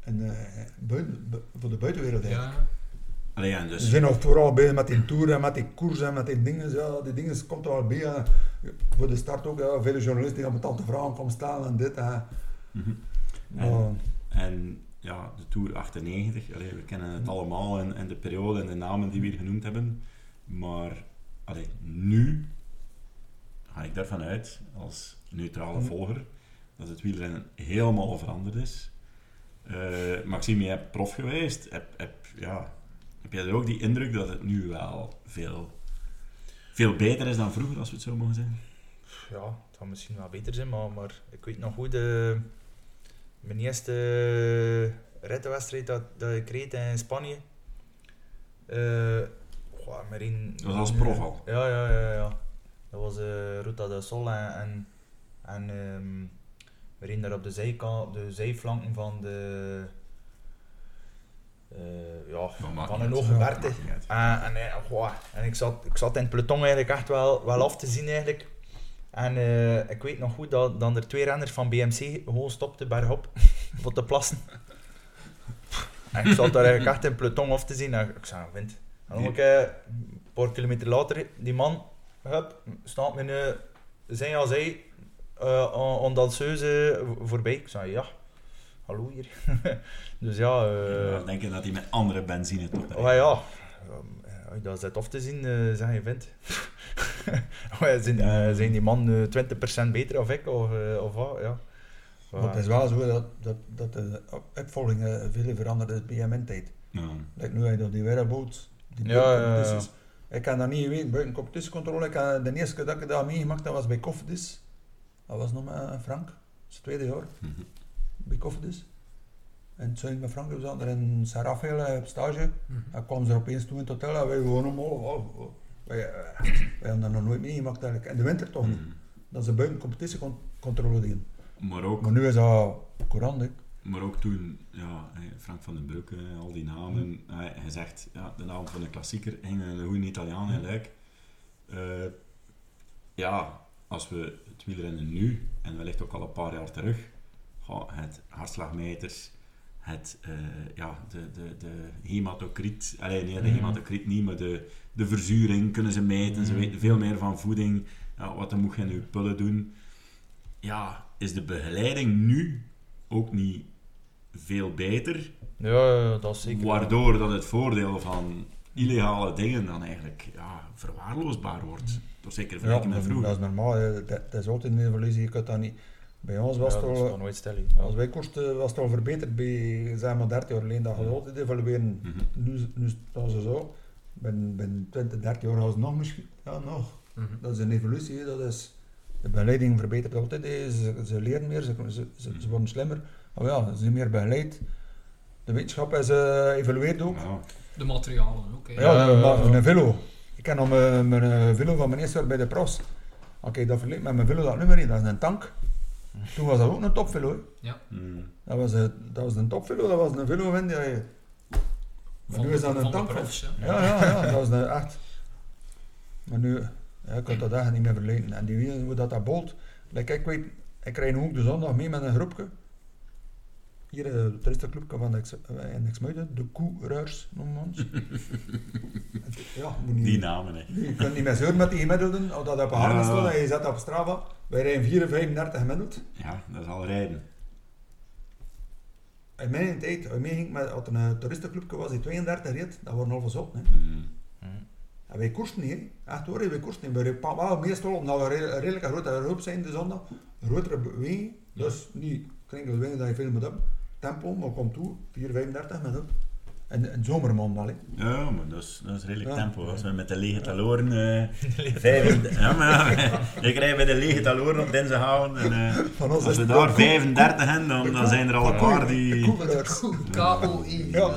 [SPEAKER 3] En eh, buiten, bu- voor de buitenwereld eigenlijk.
[SPEAKER 2] Ja.
[SPEAKER 1] Allee, ja,
[SPEAKER 3] We
[SPEAKER 1] dus...
[SPEAKER 3] zijn nog vooral bezig met die tour en met die koers en met die dingen. Ja, die dingen komt er wel bij. hè. Voor de start ook, ja, vele journalisten die op tante vragen komen staan en dit. Hè.
[SPEAKER 1] Mhm.
[SPEAKER 3] Maar,
[SPEAKER 1] En ja, de Tour 98, allee, we kennen het allemaal en, en de periode en de namen die we hier genoemd hebben. Maar allee, nu ga ik daarvan uit, als neutrale
[SPEAKER 3] Mhm.
[SPEAKER 1] volger, dat het wielrennen helemaal veranderd is. Eh, Maxime, jij bent prof geweest. Heb, heb, ja, heb jij er ook die indruk dat het nu wel veel, veel beter is dan vroeger, als we het zo mogen zeggen?
[SPEAKER 4] Ja, het zou misschien wel beter zijn, maar, maar ik weet nog goed, de, mijn eerste rittenwedstrijd dat, dat ik reed in Spanje. Eh goh, maar in,
[SPEAKER 1] Dat was als prof al.
[SPEAKER 4] Ja, ja, ja, ja. Dat was eh Ruta del Sol en, en, en ehm, we reden daar op de, zijkant, op de zijflanken van de... eh, ja, van een hoge
[SPEAKER 1] niet uit.
[SPEAKER 4] En, en, eh, goh, en ik, zat, ik zat in het peloton eigenlijk echt wel, wel af te zien eigenlijk. En eh, ik weet nog goed dat, dat er twee renners van BMC gewoon stopten bergop *laughs* voor te plassen. En ik zat daar eigenlijk echt in het peloton af te zien en ik zei, wind. En dan ook een paar kilometer later, die man, hup, staat met zijn als hij uh, een danseuse voorbij. Ik zei, ja, hallo hier. *laughs* dus ja, eh,
[SPEAKER 1] Ja, denken dat hij met andere benzine toch
[SPEAKER 4] Oh ja, als je dat zit af te zien, eh zeg je vindt. *laughs* Oh ja, zijn, eh, zijn die man eh 20% beter of ik, of, eh, of wat, ja.
[SPEAKER 3] maar het is wel zo dat, dat, dat de opvolging eh, veel veranderd is bij mijn tijd.
[SPEAKER 1] Ja.
[SPEAKER 3] Like nu heb je die wereldboot, die
[SPEAKER 4] Ja, ja, ja, ja.
[SPEAKER 3] buitencompetities. Ik kan dat niet weten, buiten competitiecontrole. Ik had, de eerste keer dat ik dat meegemaakt dat was bij Koffiedis. Dat was nog met Frank, dat is het tweede jaar,
[SPEAKER 1] Mhm.
[SPEAKER 3] bij Koffiedis. En toen ik met Frank, we zaten er in San Rafael eh, op stage.
[SPEAKER 2] Mhm.
[SPEAKER 3] Dan kwam ze er opeens toe in het hotel en wij gewoon omhoog. Oh, oh. Wij, eh, wij hebben dat nog nooit meegemaakt eigenlijk. In de winter toch niet.
[SPEAKER 1] Mhm.
[SPEAKER 3] Dat ze buiten competitiecontrole deden.
[SPEAKER 1] Maar ook
[SPEAKER 3] Maar nu is dat courant, hè.
[SPEAKER 1] Maar ook toen, ja, hè, Frank van den Broeke, al die namen. Hij, hij zegt, ja, de naam van de klassieker hing een goede Italiaan in Luik. Eh, ja, als we het wielrennen nu, en wellicht ook al een paar jaar terug, het hartslagmeters, het, eh, ja, de, de, de hematocriet, alleen nee, de
[SPEAKER 4] Mhm.
[SPEAKER 1] hematocriet niet, maar de, de verzuring kunnen ze meten, ze
[SPEAKER 4] Mhm.
[SPEAKER 1] weten veel meer van voeding, ja, wat dan moet je in je pullen doen. Ja, is de begeleiding nu ook niet veel beter,
[SPEAKER 4] Ja, ja, dat is zeker.
[SPEAKER 1] waardoor dat het voordeel van illegale dingen dan eigenlijk ja, verwaarloosbaar wordt. Toch zeker
[SPEAKER 3] Ja,
[SPEAKER 1] vergelijken met
[SPEAKER 3] dat,
[SPEAKER 1] vroeger.
[SPEAKER 3] dat is normaal. hè. Dat, dat is altijd een evolutie. Je kunt dat niet... Bij ons was
[SPEAKER 4] ja,
[SPEAKER 3] het
[SPEAKER 4] dat
[SPEAKER 3] al...
[SPEAKER 4] nooit.
[SPEAKER 3] Als wij koersten was het al verbeterd bij zeg maar 30 jaar geleden. Dat gaat altijd evolueren.
[SPEAKER 1] Mhm.
[SPEAKER 3] Nu, nu staan ze zo. Binnen, binnen 20, 30 jaar gaan ze nog misschien... Ja, nog.
[SPEAKER 2] Mhm.
[SPEAKER 3] Dat is een evolutie. hè. Dat is, de begeleiding verbetert altijd. hè. Ze, ze leren meer, ze, ze, ze, ze worden slimmer. Maar ja, ze zijn meer begeleid. De wetenschap is, eh, evolueert ook.
[SPEAKER 1] Ja.
[SPEAKER 2] De materialen ook. hè.
[SPEAKER 3] Ja,
[SPEAKER 4] Ja,
[SPEAKER 3] een,
[SPEAKER 4] ja, ja.
[SPEAKER 3] een velo. Ik ken nog mijn, mijn eh, velo van mijn eerste jaar bij de pros. Oké, dat verleek met mijn velo dat nummer niet, dat is een tank. Toen was dat ook een topvelo. hè.
[SPEAKER 1] Mm.
[SPEAKER 3] Dat was, eh, dat was een topvelo, dat was een velo van die... je- Maar
[SPEAKER 2] Van
[SPEAKER 3] nu is dat een tank.
[SPEAKER 2] profs, hè.
[SPEAKER 3] Ja, ja, ja, dat was een echt. Maar nu, ja, ik kan dat echt niet meer verleden. En die weten hoe dat, dat bolt. Like, ik weet, ik rijd nu ook de zondag mee met een groepje. Hier, eh, het eerste clubje van de Ex- eh, Exmuiden, de Koeruurs noemen we ons. *laughs* ja, moet niet,
[SPEAKER 1] Die namen, hè.
[SPEAKER 3] je kunt niet meer zeuren met die gemiddelden, of dat op een
[SPEAKER 1] Ja.
[SPEAKER 3] je zet op Strava. Wij rijden 4,35 gemiddeld.
[SPEAKER 1] Ja, dat is al rijden.
[SPEAKER 3] In mijn tijd, in mijn ging met, als een toeristenclubje was die 32 reed, dat waren al op. Hè.
[SPEAKER 1] Mm.
[SPEAKER 3] En wij koersten niet, hè. echt hoor, wij koersten niet. Maar wel meestal, omdat we een re- een redelijk grote groep zijn de zondag, een grotere beweging, dus niet kringelwingen dat je veel moet hebben. Tempo, maar komt toe, 4,35 met op. En een zomerman wel, hè.
[SPEAKER 1] Ja, maar dat is, dat is redelijk
[SPEAKER 3] Ja.
[SPEAKER 1] tempo. Als we met de lege taloren... eh *laughs* vijf- ja, maar ja, *laughs* ik rij bij de lege taloren op dinsdagavond. En, eh, *laughs*
[SPEAKER 3] Van ons
[SPEAKER 1] als we daar
[SPEAKER 3] koe-
[SPEAKER 1] 35 hebben, dan, dan zijn er al een paar die...
[SPEAKER 2] KOE.
[SPEAKER 3] Ja.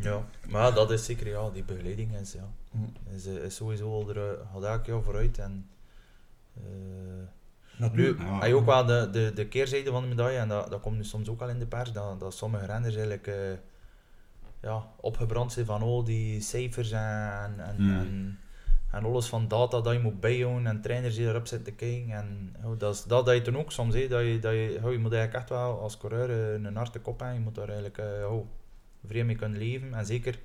[SPEAKER 4] Ja, maar dat is zeker, ja, die begeleiding is, ja,
[SPEAKER 3] Mhm.
[SPEAKER 4] is, eh, is sowieso al er, gaat elk jaar vooruit. En, eh,
[SPEAKER 3] Natuurlijk.
[SPEAKER 1] Ja.
[SPEAKER 4] heb je ook wel de, de, de keerzijde van de medaille, en dat, dat komt nu soms ook al in de pers, dat, dat sommige renners eigenlijk eh, ja, opgebrand zijn van al die cijfers en, en,
[SPEAKER 1] Hmm.
[SPEAKER 4] en, en alles van data dat je moet bijhouden en trainers die erop zitten te kijken. En ja, dat is dat, dat je toen ook soms, hè, dat je, dat je, ja, je moet eigenlijk echt wel als coureur eh, een harde kop hebben. Je moet daar eigenlijk eh, ja, vreemd mee kunnen leven. En zeker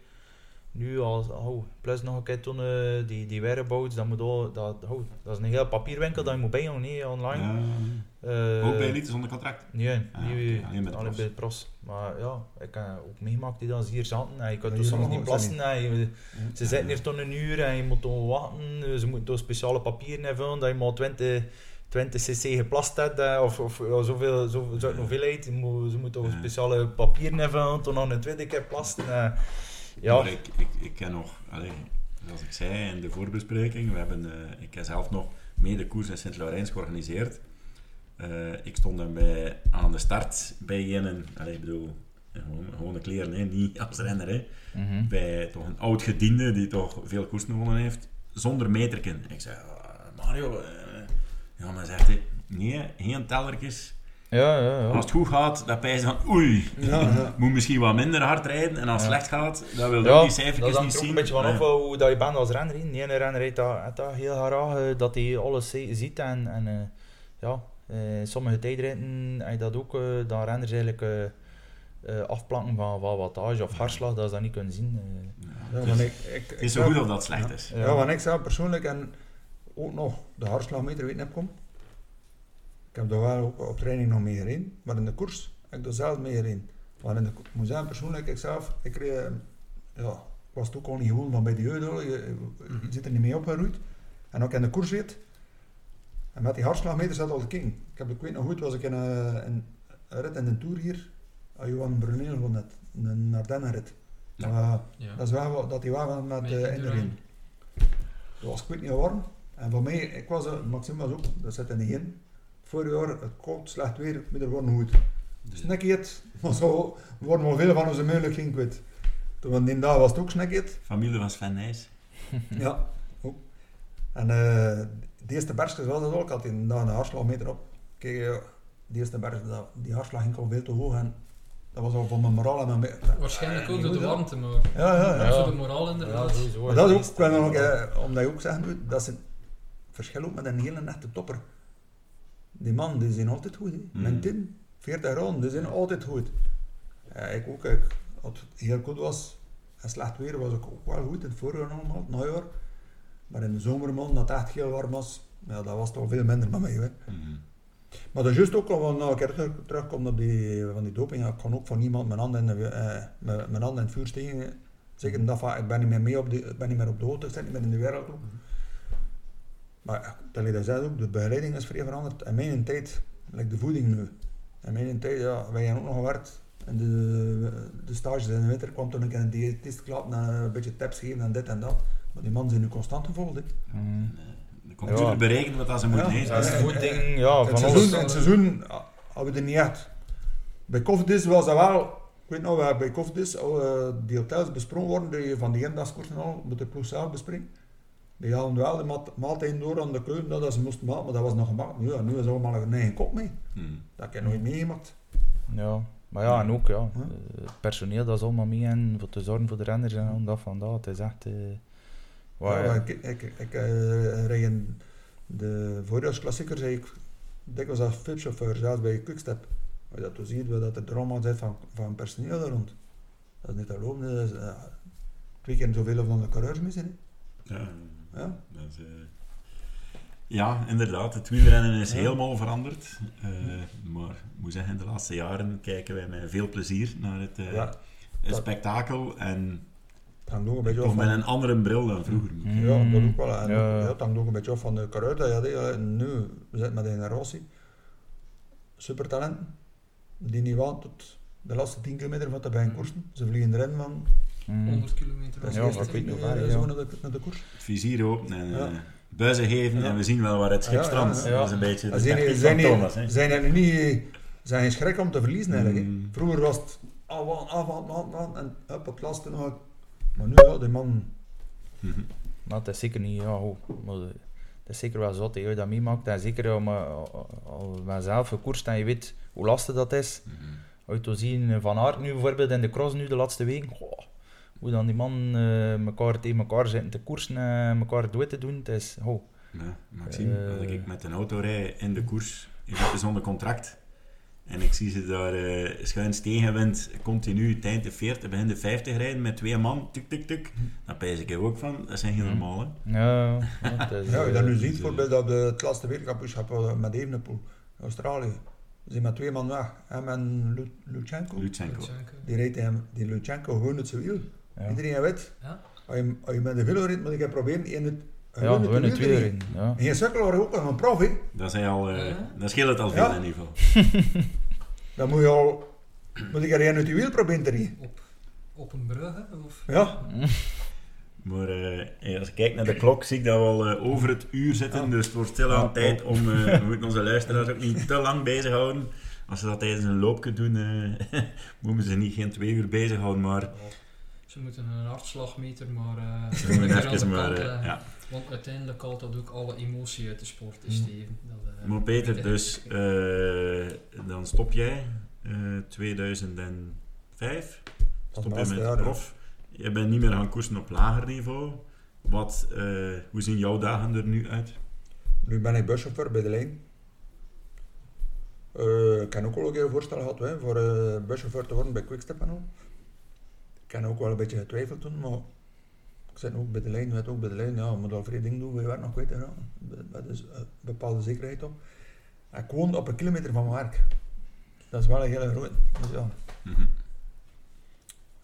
[SPEAKER 4] nu, als, oh, plus nog een keer toen eh, die, die whereabouts, dat, moet al, dat, oh, dat is een heel papierwinkel dat je moet bijhouden hè, online.
[SPEAKER 1] Ja.
[SPEAKER 4] Eh,
[SPEAKER 1] Ook bij Elite zonder contract.
[SPEAKER 4] Nee,
[SPEAKER 1] Ah,
[SPEAKER 4] niet,
[SPEAKER 1] alleen bij de
[SPEAKER 4] alleen
[SPEAKER 1] pros.
[SPEAKER 4] bij de pros. Maar ja, ik heb ook meegemaakt die dan hier zaten. En je kunt
[SPEAKER 3] Ja,
[SPEAKER 4] dus soms
[SPEAKER 3] nog
[SPEAKER 4] niet plassen. En je- ze zitten hier tot een uur en je moet dan wachten. Ze moeten toch speciale papieren invullen dat je maar 20, 20 cc geplast hebt. eh, Of, of ja, zoveel, zoveel, zoveel hoeveelheid. Je moet- Ze moeten speciale papieren invullen, toen nog een tweede keer plasten. Ja,
[SPEAKER 1] Maar ik, ik, ik ken nog, allee, zoals ik zei in de voorbespreking, we hebben, eh, ik heb zelf nog mede koers in Sint-Laurens georganiseerd. Eh, ik stond dan bij, aan de start bij allee, ik bedoel, gewoon, gewone kleren, hè, niet als renner, hè,
[SPEAKER 4] Mhm.
[SPEAKER 1] bij toch een oud gediende die toch veel koersen gewonnen heeft, zonder meterken. Ik zei, "Ah, Mario, eh, ja, maar zegt hij, nee, geen tellertjes.
[SPEAKER 4] Ja, ja. ja.
[SPEAKER 1] Als het goed gaat, dan pijs je van, oei,
[SPEAKER 3] Ja, ja. *laughs*
[SPEAKER 1] moet misschien wat minder hard rijden. En als het
[SPEAKER 4] Ja.
[SPEAKER 1] slecht gaat, dan wil je
[SPEAKER 4] Ja,
[SPEAKER 1] ook die
[SPEAKER 4] dat
[SPEAKER 1] cijfertjes niet zien.
[SPEAKER 4] een beetje van
[SPEAKER 1] Ja.
[SPEAKER 4] af hoe dat je bent als renner. De ene renner heeft dat, dat heel graag, eh, dat hij alles zi- ziet. En, en eh, ja, eh, sommige tijdritten heb je dat ook, dan renners eigenlijk eh, eh, afplanken van, van wattage of hartslag, dat ze dat niet kunnen zien.
[SPEAKER 1] Ja,
[SPEAKER 3] Ja,
[SPEAKER 1] dus
[SPEAKER 3] maar ik, ik,
[SPEAKER 1] het is zo goed of dat slecht
[SPEAKER 3] ja.
[SPEAKER 1] is.
[SPEAKER 4] Ja.
[SPEAKER 3] Ja, want ik zelf persoonlijk en ook nog de hartslagmeter weten heb komen. Ik heb daar wel op training nog mee gereden, maar in de koers heb ik er zelf mee gereden. Maar in de zeggen, persoonlijk, ik zelf, ik kreeg, eh, ja, ik was het ook al niet gewoon van bij de jeugd, je, je
[SPEAKER 2] Mhm.
[SPEAKER 3] zit er niet mee opgeroeid. En ook in de koers reed. En met die hartslagmeter zat al de king. Ik, heb, ik weet nog goed, was ik in een, een, een rit in de Tour hier, aan Johan Brunel van net, een Ardennenrit.
[SPEAKER 1] Ja.
[SPEAKER 3] Maar
[SPEAKER 2] Ja.
[SPEAKER 3] dat is wel dat hij wel met, uh,
[SPEAKER 2] Indurain.
[SPEAKER 3] Indurain. Dat was ik weet niet warm. En voor mij, ik was, eh, Maxime was ook, dat zit in de in. Vorig jaar, het koud, slecht weer, maar er worden goed.
[SPEAKER 1] Dus,
[SPEAKER 3] Snackhead, *laughs* maar zo worden wel veel van onze mogelijkheden kwijt. Toen die dag was het ook snackhead.
[SPEAKER 1] familie van Sven Nijs. *laughs*
[SPEAKER 3] ja, ook. En eh de eerste bergjes was het ook, ik dag een hartslagmeter op. Kijk, eh, de eerste berg, die hartslag ging al veel te hoog en dat was al van mijn moraal en mijn...
[SPEAKER 2] Waarschijnlijk ook door de warmte, maar
[SPEAKER 3] Ja, ja, ja.
[SPEAKER 4] Ja.
[SPEAKER 2] voor de moraal inderdaad.
[SPEAKER 4] sowieso.
[SPEAKER 3] Maar dat is ook, ik wil nog, eh, omdat je ook zeggen doet, dat is een verschil ook met een hele echte topper. Die man, die zijn altijd goed. Hè.
[SPEAKER 1] Mm.
[SPEAKER 3] Mijn Tim, 40 ronden, die zijn altijd goed. Eh, ik ook, ik, als het heel goed was en slecht weer, was ik ook wel goed. In het voorjaar allemaal, het najaar. Maar in de zomermaand, dat het echt heel warm was, ja, dat was toch veel minder met mij. Hè.
[SPEAKER 1] Mhm.
[SPEAKER 3] Maar dat is juist ook, al nou, een keer terug, terugkomt op die, van die doping, ja, ik kan ook van niemand mijn hand in, de, eh, mijn, mijn hand in het vuur steken. Zeker dat van, ik ben niet meer mee op de, ik ben niet meer op de hoogte, ik zit niet meer in de wereld ook. Maar dat je dat zei ook, de begeleiding is vrij veranderd. In mijn tijd, like de voeding nu. In mijn tijd, ja, wij hebben ook nog gewerkt. En de, de stages in de winter kwam toen ik een diëtist klappen en een beetje tips geven en dit en dat. Maar die mannen zijn nu constant gevolgd. hè.
[SPEAKER 1] De computer
[SPEAKER 4] Ja.
[SPEAKER 1] berekent wat dat ze moeten
[SPEAKER 3] Ja.
[SPEAKER 1] eten.
[SPEAKER 4] Dat is
[SPEAKER 3] Ja,
[SPEAKER 4] goed
[SPEAKER 3] ja,
[SPEAKER 4] ding, ja,
[SPEAKER 3] het
[SPEAKER 4] van
[SPEAKER 3] seizoen,
[SPEAKER 4] alles.
[SPEAKER 3] het seizoen ah, hadden we er niet echt. Bij Koffiedis was dat wel, ik weet nog, we hebben bij Koffiedis al eh, die hotels besprongen worden, die van die eendagskoers en al, met de ploeg zelf bespringen. Die hadden wel de maat, maaltijden door aan de keuken, dat ze moesten maken, maar dat was nog gemaakt. Nu, ja, nu is allemaal een eigen kop mee.
[SPEAKER 1] Mhm.
[SPEAKER 3] Dat heb ik nooit meegemaakt.
[SPEAKER 4] Ja, maar ja, en ook ja, eh, het personeel dat is allemaal mee en voor te zorgen voor de renners en al dat van dat. Het is echt... eh waar,
[SPEAKER 3] Ja, maar ik ik, ik eh, rijd in de voorjaarsklassieker, zei ik, dikwijls als fietschauffeur, zelfs bij Quickstep. Maar dat ziet we dat er drama zit van, van personeel er rond. Dat is niet te lopen, dat is eh, twee keer zoveel van de coureurs missen. hè.
[SPEAKER 1] Ja.
[SPEAKER 3] Ja.
[SPEAKER 1] Eh, ja, inderdaad. Het wielrennen is
[SPEAKER 3] Ja.
[SPEAKER 1] helemaal veranderd. Eh, maar ik moet zeggen, de laatste jaren kijken wij met veel plezier naar het, eh,
[SPEAKER 3] Ja,
[SPEAKER 1] het spektakel. En
[SPEAKER 3] het hangt ook een beetje
[SPEAKER 1] toch
[SPEAKER 3] af
[SPEAKER 1] met
[SPEAKER 3] van...
[SPEAKER 1] een andere bril dan vroeger.
[SPEAKER 4] Mm.
[SPEAKER 3] Ja, dat ook wel. En
[SPEAKER 4] Ja.
[SPEAKER 3] ja, het hangt ook een beetje af van de coureur dat je had. hè. Nu, we zitten met een generatie. Supertalenten. Die niet waan tot de laatste 10 kilometer van de bij een koersen. Ze vliegen erin van...
[SPEAKER 4] mm.
[SPEAKER 2] 100 kilometer.
[SPEAKER 3] Dat is
[SPEAKER 4] Ja,
[SPEAKER 3] eerst
[SPEAKER 4] maar
[SPEAKER 3] dat
[SPEAKER 4] ik weet
[SPEAKER 3] ik
[SPEAKER 4] nog waar,
[SPEAKER 3] zo
[SPEAKER 4] ja.
[SPEAKER 3] naar de, naar de koers.
[SPEAKER 1] Het vizier open en
[SPEAKER 3] Ja.
[SPEAKER 1] eh, buizen geven
[SPEAKER 3] Ja.
[SPEAKER 1] en we zien wel waar het schip
[SPEAKER 3] Ja, ja,
[SPEAKER 1] strandt.
[SPEAKER 3] ja.
[SPEAKER 1] Dat is een beetje de
[SPEAKER 3] Zijn zijn,
[SPEAKER 1] Thomas. hè.
[SPEAKER 3] zijn er niet zijn geen schrik om te verliezen eigenlijk. hè.
[SPEAKER 1] Mm.
[SPEAKER 3] Vroeger was het afwaan, afwaan, afwaan en op het laatste nog. Maar nu ja, die man.
[SPEAKER 4] Maar het is zeker niet, ja, het is zeker wel zot dat je dat meemaakt. En zeker om, al ben zelf gekoerst en je weet hoe lastig dat is.
[SPEAKER 1] Mhm.
[SPEAKER 4] Als je te zien Van Aert nu bijvoorbeeld in de cross nu de laatste week, goh, hoe dan die man eh elkaar tegen elkaar zitten te koersen en elkaar dood te doen. Het is, oh,
[SPEAKER 1] Ja, Maxime,
[SPEAKER 4] Eh.
[SPEAKER 1] als ik met een auto rij in de koers, je zit zonder contract. En ik zie ze daar eh schuins tegenwind, continu eind de 40, begin de 50 rijden met twee man, tuk tuk tuk. Dan pijs ik er ook van, dat zijn geen
[SPEAKER 4] Mhm.
[SPEAKER 1] normaal hè.
[SPEAKER 4] ja, is,
[SPEAKER 3] Ja, je dat
[SPEAKER 4] eh,
[SPEAKER 3] nu ziet,
[SPEAKER 1] dus, eh,
[SPEAKER 3] bijvoorbeeld op de, het laatste wereldkampioenschap eh, met Evenepoel, Australië. Ze zijn met twee man weg. Hem en Lu- Lutsenko.
[SPEAKER 1] Lutsenko.
[SPEAKER 2] Lutsenko.
[SPEAKER 3] Die rijdt hem, die Lutsenko gewoon het zijn wiel.
[SPEAKER 4] Ja.
[SPEAKER 3] Iedereen weet.
[SPEAKER 2] Ja.
[SPEAKER 3] Als je, als je met de velo rijdt, moet ik proberen in het
[SPEAKER 4] Ja,
[SPEAKER 3] gewoon
[SPEAKER 4] gewoon het
[SPEAKER 3] wiel te
[SPEAKER 4] weer
[SPEAKER 3] rijden.
[SPEAKER 4] in. Ja.
[SPEAKER 3] En je sukkel ook nog een prof, hè.
[SPEAKER 1] Dat, zijn al, eh,
[SPEAKER 2] Ja.
[SPEAKER 1] dat scheelt het al veel
[SPEAKER 3] Ja.
[SPEAKER 1] in ieder geval.
[SPEAKER 3] Dan moet je al, moet ik er een uit je wiel proberen te rijden.
[SPEAKER 2] Op, op een brug, hè, of...
[SPEAKER 3] Ja, *laughs*
[SPEAKER 1] Maar eh, als ik kijk naar de klok, zie ik dat we al eh, over het uur zitten.
[SPEAKER 3] Ja.
[SPEAKER 1] Dus het wordt stilaan
[SPEAKER 3] Ja,
[SPEAKER 1] tijd om... eh, *laughs* we moeten onze luisteraars ook niet te lang bezighouden. Als ze dat tijdens een loopje doen, eh, *laughs* moeten ze niet geen twee uur bezighouden. Maar
[SPEAKER 2] Ze moeten een hartslagmeter maar... eh,
[SPEAKER 1] ze *laughs* moeten even maar...
[SPEAKER 2] kant
[SPEAKER 1] eh,
[SPEAKER 2] leggen.
[SPEAKER 1] ja.
[SPEAKER 2] Want uiteindelijk haalt dat ook alle emotie uit de sport, is
[SPEAKER 4] Mm.
[SPEAKER 2] Steven. Dat, eh,
[SPEAKER 1] Maar Peter, dus eh, dan stop jij eh 2005.
[SPEAKER 3] dat
[SPEAKER 1] Stop
[SPEAKER 3] is
[SPEAKER 1] je
[SPEAKER 3] het
[SPEAKER 1] met prof. Je bent niet meer gaan koersen op lager niveau. Wat, eh, hoe zien jouw dagen er nu uit?
[SPEAKER 3] Nu ben ik buschauffeur bij de lijn. Eh, ik heb ook al een keer een voorstel gehad hè, voor uh, buschauffeur te worden bij Quickstep en al. Ik heb ook wel een beetje getwijfeld toen, maar ik zit ook bij de lijn, weet ook bij de lijn, ja, je moet al vrij dingen doen, je werk nog kwijt te gaan. Dat is een bepaalde zekerheid op. En ik woon op een kilometer van mijn werk. Dat is wel een hele grote. Dus ja,
[SPEAKER 1] Mhm.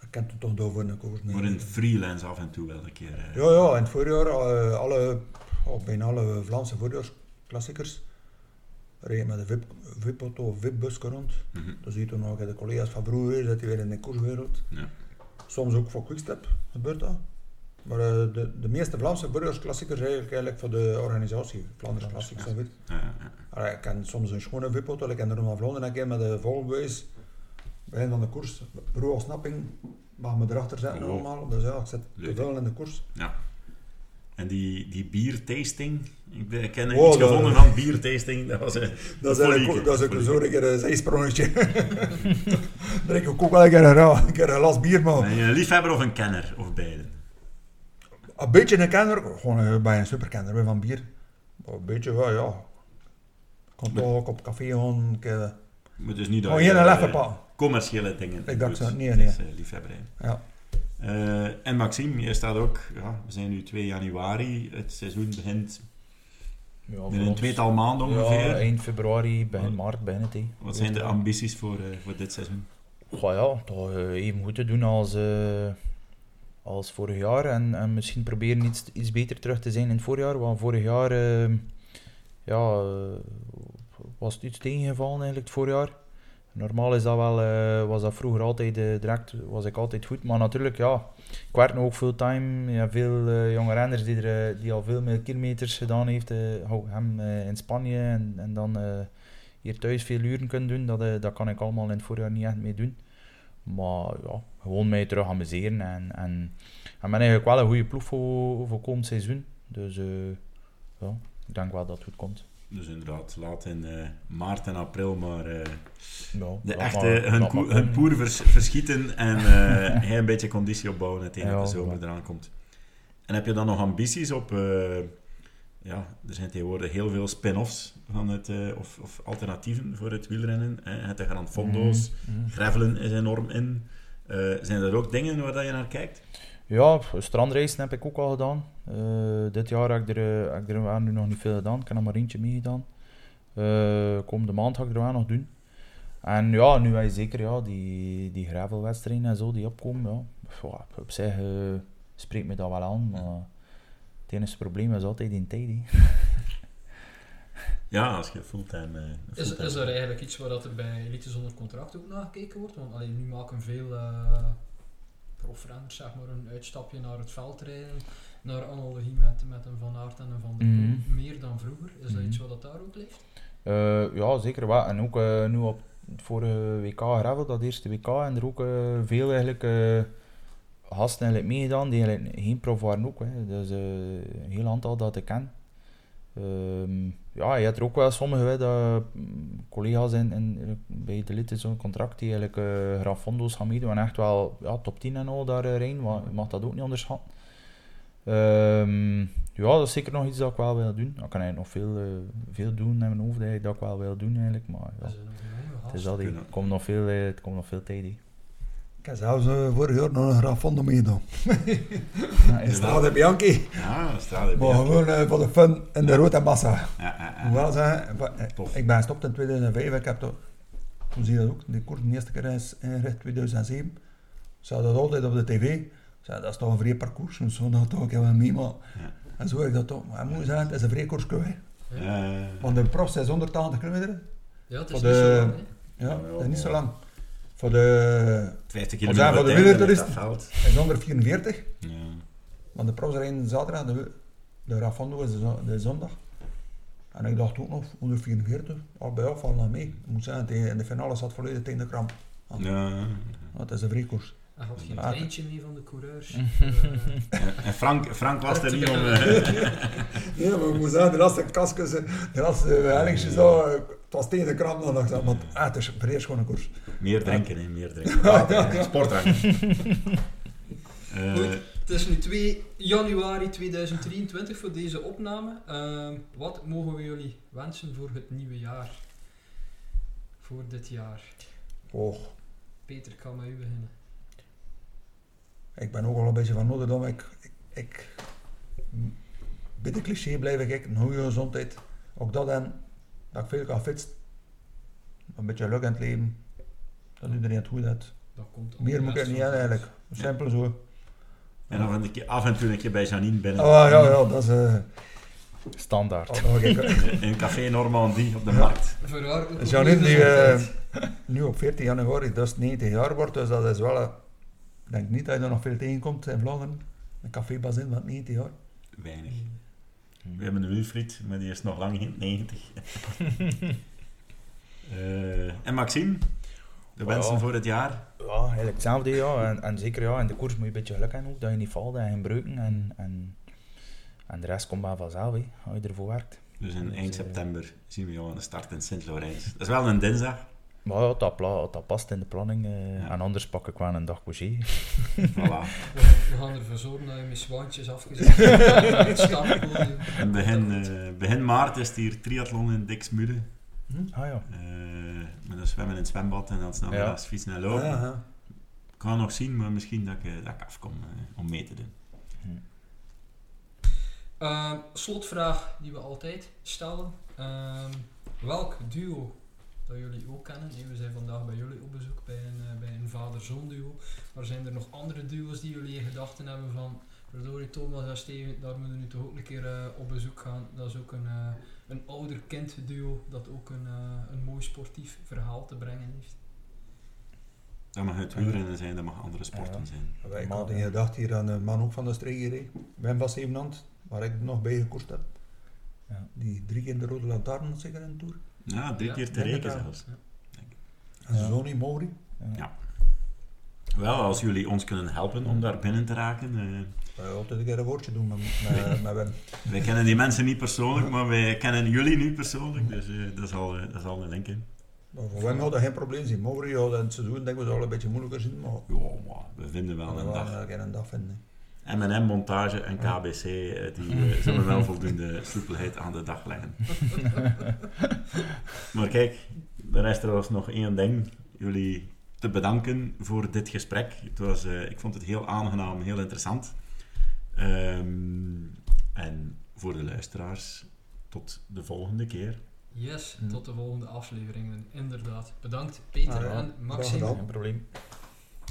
[SPEAKER 3] ik kan het toch daarvoor gekozen.
[SPEAKER 1] Maar in freelance af en toe wel een keer. eh.
[SPEAKER 3] Ja, ja, in het voorjaar, eh, alle, oh, bijna alle Vlaamse voorjaarsklassiekers rijden met een VIP, VIP-auto of VIP-busje rond.
[SPEAKER 1] Mhm.
[SPEAKER 3] Dan zie je toen nog de collega's van vroeger, hij weer in de koerswereld.
[SPEAKER 1] Ja.
[SPEAKER 3] Soms ook voor Quickstep gebeurt dat. Maar eh, de, de meeste Vlaamse voorjaarsklassiekers eigenlijk, eigenlijk voor de organisatie, Vlaanderen Classics.
[SPEAKER 1] Ja.
[SPEAKER 3] Ja. Weet.
[SPEAKER 1] Ja, ja.
[SPEAKER 3] Ik ken soms een schone VIP-auto, ik ken de Ronde van Vlaanderen een keer met de Volkswagen. Begin van de koers, broer ontsnapping, mag me erachter zetten
[SPEAKER 1] Oh.
[SPEAKER 3] allemaal. Dus ja, ik zit te veel in de koers.
[SPEAKER 1] En die, die biertasting, ik, ben, ik ken
[SPEAKER 3] Oh,
[SPEAKER 1] iets
[SPEAKER 3] dat-
[SPEAKER 1] gevonden van biertasting, dat was een *laughs*
[SPEAKER 3] Dat is
[SPEAKER 1] een
[SPEAKER 3] dat is zo een keer een zijsprongetje. *laughs* Drink ik ook wel een keer een, keer een glas bier, maar
[SPEAKER 1] Ben je een liefhebber of een kenner, of beiden?
[SPEAKER 3] een beetje een kenner, gewoon eh, bij een superkenner van bier. Een beetje wel, ja. Ik kan toch ook op café gaan, keer,
[SPEAKER 1] Maar dus niet dat je,
[SPEAKER 3] pakken.
[SPEAKER 1] commerciële dingen
[SPEAKER 3] Ik dacht zo, nee, nee.
[SPEAKER 1] is, eh, liefhebberij.
[SPEAKER 3] Ja.
[SPEAKER 1] Eh, en Maxime, jij staat ook, ja, we zijn nu 2 januari, het seizoen begint
[SPEAKER 4] Ja,
[SPEAKER 1] in
[SPEAKER 4] voor
[SPEAKER 1] een tweetal maanden ongeveer.
[SPEAKER 4] Ja, eind februari, begin maart, begin het. hè.
[SPEAKER 1] Wat zijn de ambities voor, eh, voor dit seizoen?
[SPEAKER 4] Goh, ja, toch eh, even goed te doen als, eh, als vorig jaar. En, en misschien proberen iets, iets beter terug te zijn in het voorjaar. Want vorig jaar eh, ja, was het iets tegengevallen eigenlijk het voorjaar. Normaal is dat wel, was dat vroeger altijd eh, direct, was ik altijd goed. Maar natuurlijk, ja, ik werk nu ook fulltime. Ja, veel eh, jonge renners die, er, die al veel meer kilometers gedaan heeft. hem in Spanje en, en dan hier thuis veel uren kunnen doen. Dat, eh, dat kan ik allemaal in het voorjaar niet echt mee doen. Maar ja, gewoon mij terug amuseren. En, en, en ben eigenlijk wel een goede ploeg voor, voor komend seizoen. Dus eh, ja, ik denk wel dat het goed komt.
[SPEAKER 1] Dus inderdaad, laat in eh, maart en april maar
[SPEAKER 4] Ja,
[SPEAKER 1] de echte
[SPEAKER 4] maar-
[SPEAKER 1] hun,
[SPEAKER 4] komen.
[SPEAKER 1] poer vers- verschieten en *laughs* hij een beetje conditie opbouwen tegen
[SPEAKER 4] Ja,
[SPEAKER 1] de zomer eraan komt. En heb je dan nog ambities op... ja, er zijn tegenwoordig heel veel spin-offs van het, eh, of, of alternatieven voor het wielrennen. Hè. Het de Grand Fondo's,
[SPEAKER 4] Mhm, mhm.
[SPEAKER 1] gravelen is enorm in. Eh, zijn er ook dingen waar dat je naar kijkt?
[SPEAKER 4] Ja, strandreizen heb ik ook al gedaan. Eh, dit jaar heb ik er, heb ik er nu nog niet veel gedaan. Ik heb er maar eentje meegedaan. Komende maand ga ik er wel nog doen. En ja, nu je zeker ja, die, die gravelwedstrijden en zo die opkomen. Ja. Op zich spreekt me dat wel aan, maar het enige probleem is altijd in tijd. hè.
[SPEAKER 1] Ja, als je fulltime... eh,
[SPEAKER 2] Is, is er eigenlijk iets waar dat er bij Elite zonder contract ook naar gekeken wordt? Want allee, nu maken veel uh, profrenners zeg maar, een uitstapje naar het veld rijden, naar analogie met, met een Van Aert en een Van der Poel,
[SPEAKER 4] Mhm.
[SPEAKER 2] meer dan vroeger. Is dat
[SPEAKER 4] Mhm.
[SPEAKER 2] iets wat dat daar ook leeft?
[SPEAKER 4] Eh, ja, zeker wel. En ook eh, nu op het vorige WK Gravel, dat eerste WK, en er ook eh, veel eigenlijk eh, gasten eigenlijk meegedaan die eigenlijk geen prof waren ook. Hè. Dus eh, een heel aantal dat ik ken. Ehm, ja, je hebt er ook wel sommige hè, dat, mm, collega's in, in, bij de lid in zo'n contract die eigenlijk eh Grafondo's gaan meedoen en echt wel ja, top 10 en al daarin, maar je mag dat ook niet onderschatten. Ehm, ja, dat is zeker nog iets dat ik wel wil doen. Ik kan eigenlijk nog veel, eh, veel doen in mijn hoofd dat ik wel wil doen eigenlijk, maar ja,
[SPEAKER 2] is
[SPEAKER 4] het is
[SPEAKER 1] kunnen.
[SPEAKER 4] er komt nog veel, eh, het komt nog veel tijd.
[SPEAKER 3] Ik heb zelfs eh, vorig jaar nog een Grafondo meegedaan. *laughs*
[SPEAKER 4] Ja,
[SPEAKER 3] In Strade Bianchi.
[SPEAKER 1] Ja, dat staat er
[SPEAKER 3] Maar gewoon eh, voor de fun in de rode massa.
[SPEAKER 1] Ja, ja,
[SPEAKER 3] Ik
[SPEAKER 1] ja.
[SPEAKER 3] moet wel zeggen, wa- eh, ik ben gestopt in 2005. Ik heb toch, hoe zie je dat ook, die koers de eerste keer is ingericht 2007. Ze hadden dat altijd op de tv. Ik zei, dat is toch een vrij parcours, dus zo dat ik wel mee. Maar,
[SPEAKER 1] Ja.
[SPEAKER 3] En zo heb ik dat toch. Maar ik moet zeggen, het is een vrij koers. Want de profs is 180 kilometer.
[SPEAKER 2] Ja, het is niet
[SPEAKER 3] de-
[SPEAKER 2] zo lang, hè.
[SPEAKER 3] Ja, dat is niet zo lang. Voor de
[SPEAKER 1] 50
[SPEAKER 3] Wat
[SPEAKER 1] kilometer
[SPEAKER 3] zijn voor de wielertoeristen?
[SPEAKER 1] veld.
[SPEAKER 3] is 144.
[SPEAKER 1] Ja.
[SPEAKER 3] Want de profs rijden zaterdag, de, de Rafondo is de, zo- de zondag. En ik dacht ook nog, 144, al bij jou valt nog mee. Ik moet zeggen, tegen- in de finale zat volledig tegen de kramp.
[SPEAKER 1] Ja.
[SPEAKER 3] Dat is een vreekoers.
[SPEAKER 2] Hij had geen
[SPEAKER 3] Ah.
[SPEAKER 2] treintje mee van de coureurs. *laughs* Eh,
[SPEAKER 1] En- En Frank, Frank was er niet om... *laughs* eh, *laughs*
[SPEAKER 3] Ja, maar ik moet zeggen, de laatste kaskus, de laatste hellingsjes, was tegen de kramp dan. dacht ik, Want ah, het is een vrij schone koers.
[SPEAKER 1] meer drinken, hè, meer drinken. *laughs* Water, Sportdrank. *laughs* Eh,
[SPEAKER 2] Goed. Het is nu 2 januari 2023 voor deze opname. Ehm, wat mogen we jullie wensen voor het nieuwe jaar? Voor dit jaar.
[SPEAKER 3] Oh,
[SPEAKER 2] Peter, ik kan met u beginnen.
[SPEAKER 3] ik ben ook al een beetje van Notre Dame. Ik, ik, ik, bij de cliché blijf ik, een goede gezondheid. Ook dat en, dat ik veel kan fietsen. Een beetje geluk in het leven. Dat iedereen het goed heeft.
[SPEAKER 2] Dat komt
[SPEAKER 3] Meer moet ik niet
[SPEAKER 2] thuis.
[SPEAKER 3] eigenlijk. Simpel zo.
[SPEAKER 1] en een keer, af en toe een keer bij Janine binnen.
[SPEAKER 3] Oh ja, ja, dat is... eh
[SPEAKER 4] Standaard.
[SPEAKER 3] oh, keer. *laughs*
[SPEAKER 1] In een café Normandie op de
[SPEAKER 3] Ja.
[SPEAKER 1] markt.
[SPEAKER 2] Voor haar ook
[SPEAKER 3] Janine, die eh,
[SPEAKER 2] gezondheid.
[SPEAKER 3] nu op 14 januari, dus 90 jaar wordt, dus dat is wel... eh, Ik denk niet dat je er nog veel tegenkomt in Vlaanderen. Een cafébazin van 90 jaar.
[SPEAKER 1] Weinig. We hebben een Wilfried, maar die is nog lang geen 90. *laughs* Eh, en Maxime, de
[SPEAKER 4] Oh,
[SPEAKER 1] wensen
[SPEAKER 4] ja.
[SPEAKER 1] voor het jaar?
[SPEAKER 4] Ja, eigenlijk hetzelfde, ja. En, en zeker ja, in de koers moet je een beetje geluk hebben ook, dat je niet valt en geen breuken. En, en, en de rest komt maar vanzelf, hè, als je ervoor werkt.
[SPEAKER 1] Dus in
[SPEAKER 4] Dus,
[SPEAKER 1] eind
[SPEAKER 4] eh,
[SPEAKER 1] september zien we jou aan de start in Sint-Laurens. Dat is wel een dinsdag.
[SPEAKER 4] Maar ja, dat, pla- dat past in de planning. eh,
[SPEAKER 1] Ja.
[SPEAKER 4] En anders pak ik wel een dag congé.
[SPEAKER 1] Voilà.
[SPEAKER 2] We, *laughs* we gaan ervoor zorgen dat je met zwaantjes afgezet. *laughs* *laughs*
[SPEAKER 1] En begin, eh, begin maart is het hier triathlon in Dixmude.
[SPEAKER 4] Ah ja.
[SPEAKER 1] Eh met een zwemmen in het zwembad en dan snel
[SPEAKER 4] Ja.
[SPEAKER 1] fietsen en lopen.
[SPEAKER 3] Ja, ja.
[SPEAKER 1] Ik ga nog zien, maar misschien dat ik, dat ik afkom om mee te doen.
[SPEAKER 2] Ehm, slotvraag die we altijd stellen. Ehm, welk duo dat jullie ook kennen? Nee, we zijn vandaag bij jullie op bezoek bij een, eh, bij een vader-zoon duo. Maar zijn er nog andere duo's die jullie in gedachten hebben van... Verdorie Thomas en Steven, daar moeten we nu toch ook een keer eh, op bezoek gaan. Dat is ook een, eh, een ouder-kind duo dat ook een, eh, een mooi sportief verhaal te brengen heeft.
[SPEAKER 1] Dat mag het wielrennen zijn, dat mag andere sporten
[SPEAKER 4] Ja.
[SPEAKER 1] zijn.
[SPEAKER 3] Ik had in
[SPEAKER 4] ja.
[SPEAKER 3] gedacht hier aan een man ook van de streek. Wim van Zevenhand, waar ik nog bij gekoerst heb.
[SPEAKER 4] Ja.
[SPEAKER 3] Die drie keer de rode lantaarn zeker in de Tour.
[SPEAKER 1] Ja, drie
[SPEAKER 2] Ja,
[SPEAKER 1] keer te rekenen zelfs.
[SPEAKER 4] Ja.
[SPEAKER 3] niet Mauri.
[SPEAKER 1] Ja. Wel, als jullie ons kunnen helpen om daar binnen te raken. eh,
[SPEAKER 3] Wij altijd een keer een woordje doen met, met, *laughs* met Wim.
[SPEAKER 1] wij kennen die mensen niet persoonlijk, maar wij kennen jullie nu persoonlijk. Dus eh, dat, is al, eh, dat is al een link in.
[SPEAKER 3] Maar voor Wim had dat geen probleem zien. Mauri had in het seizoen denk ik wel een beetje moeilijker zien, maar
[SPEAKER 1] Ja, maar we vinden wel
[SPEAKER 3] we
[SPEAKER 1] een dag.
[SPEAKER 3] keer een dag vinden.
[SPEAKER 1] M&M montage en KBC, eh, die eh, *laughs* zullen wel voldoende soepelheid aan de dag leggen. *laughs* maar kijk, er is trouwens nog één ding. Jullie te bedanken voor dit gesprek. Het was, eh, ik vond het heel aangenaam, heel interessant. Ehm, en voor de luisteraars, tot de volgende keer.
[SPEAKER 2] Yes,
[SPEAKER 4] Hm.
[SPEAKER 2] tot de volgende afleveringen. Inderdaad. Bedankt Peter
[SPEAKER 3] Ah, ja.
[SPEAKER 2] en Maxime.
[SPEAKER 4] Geen probleem.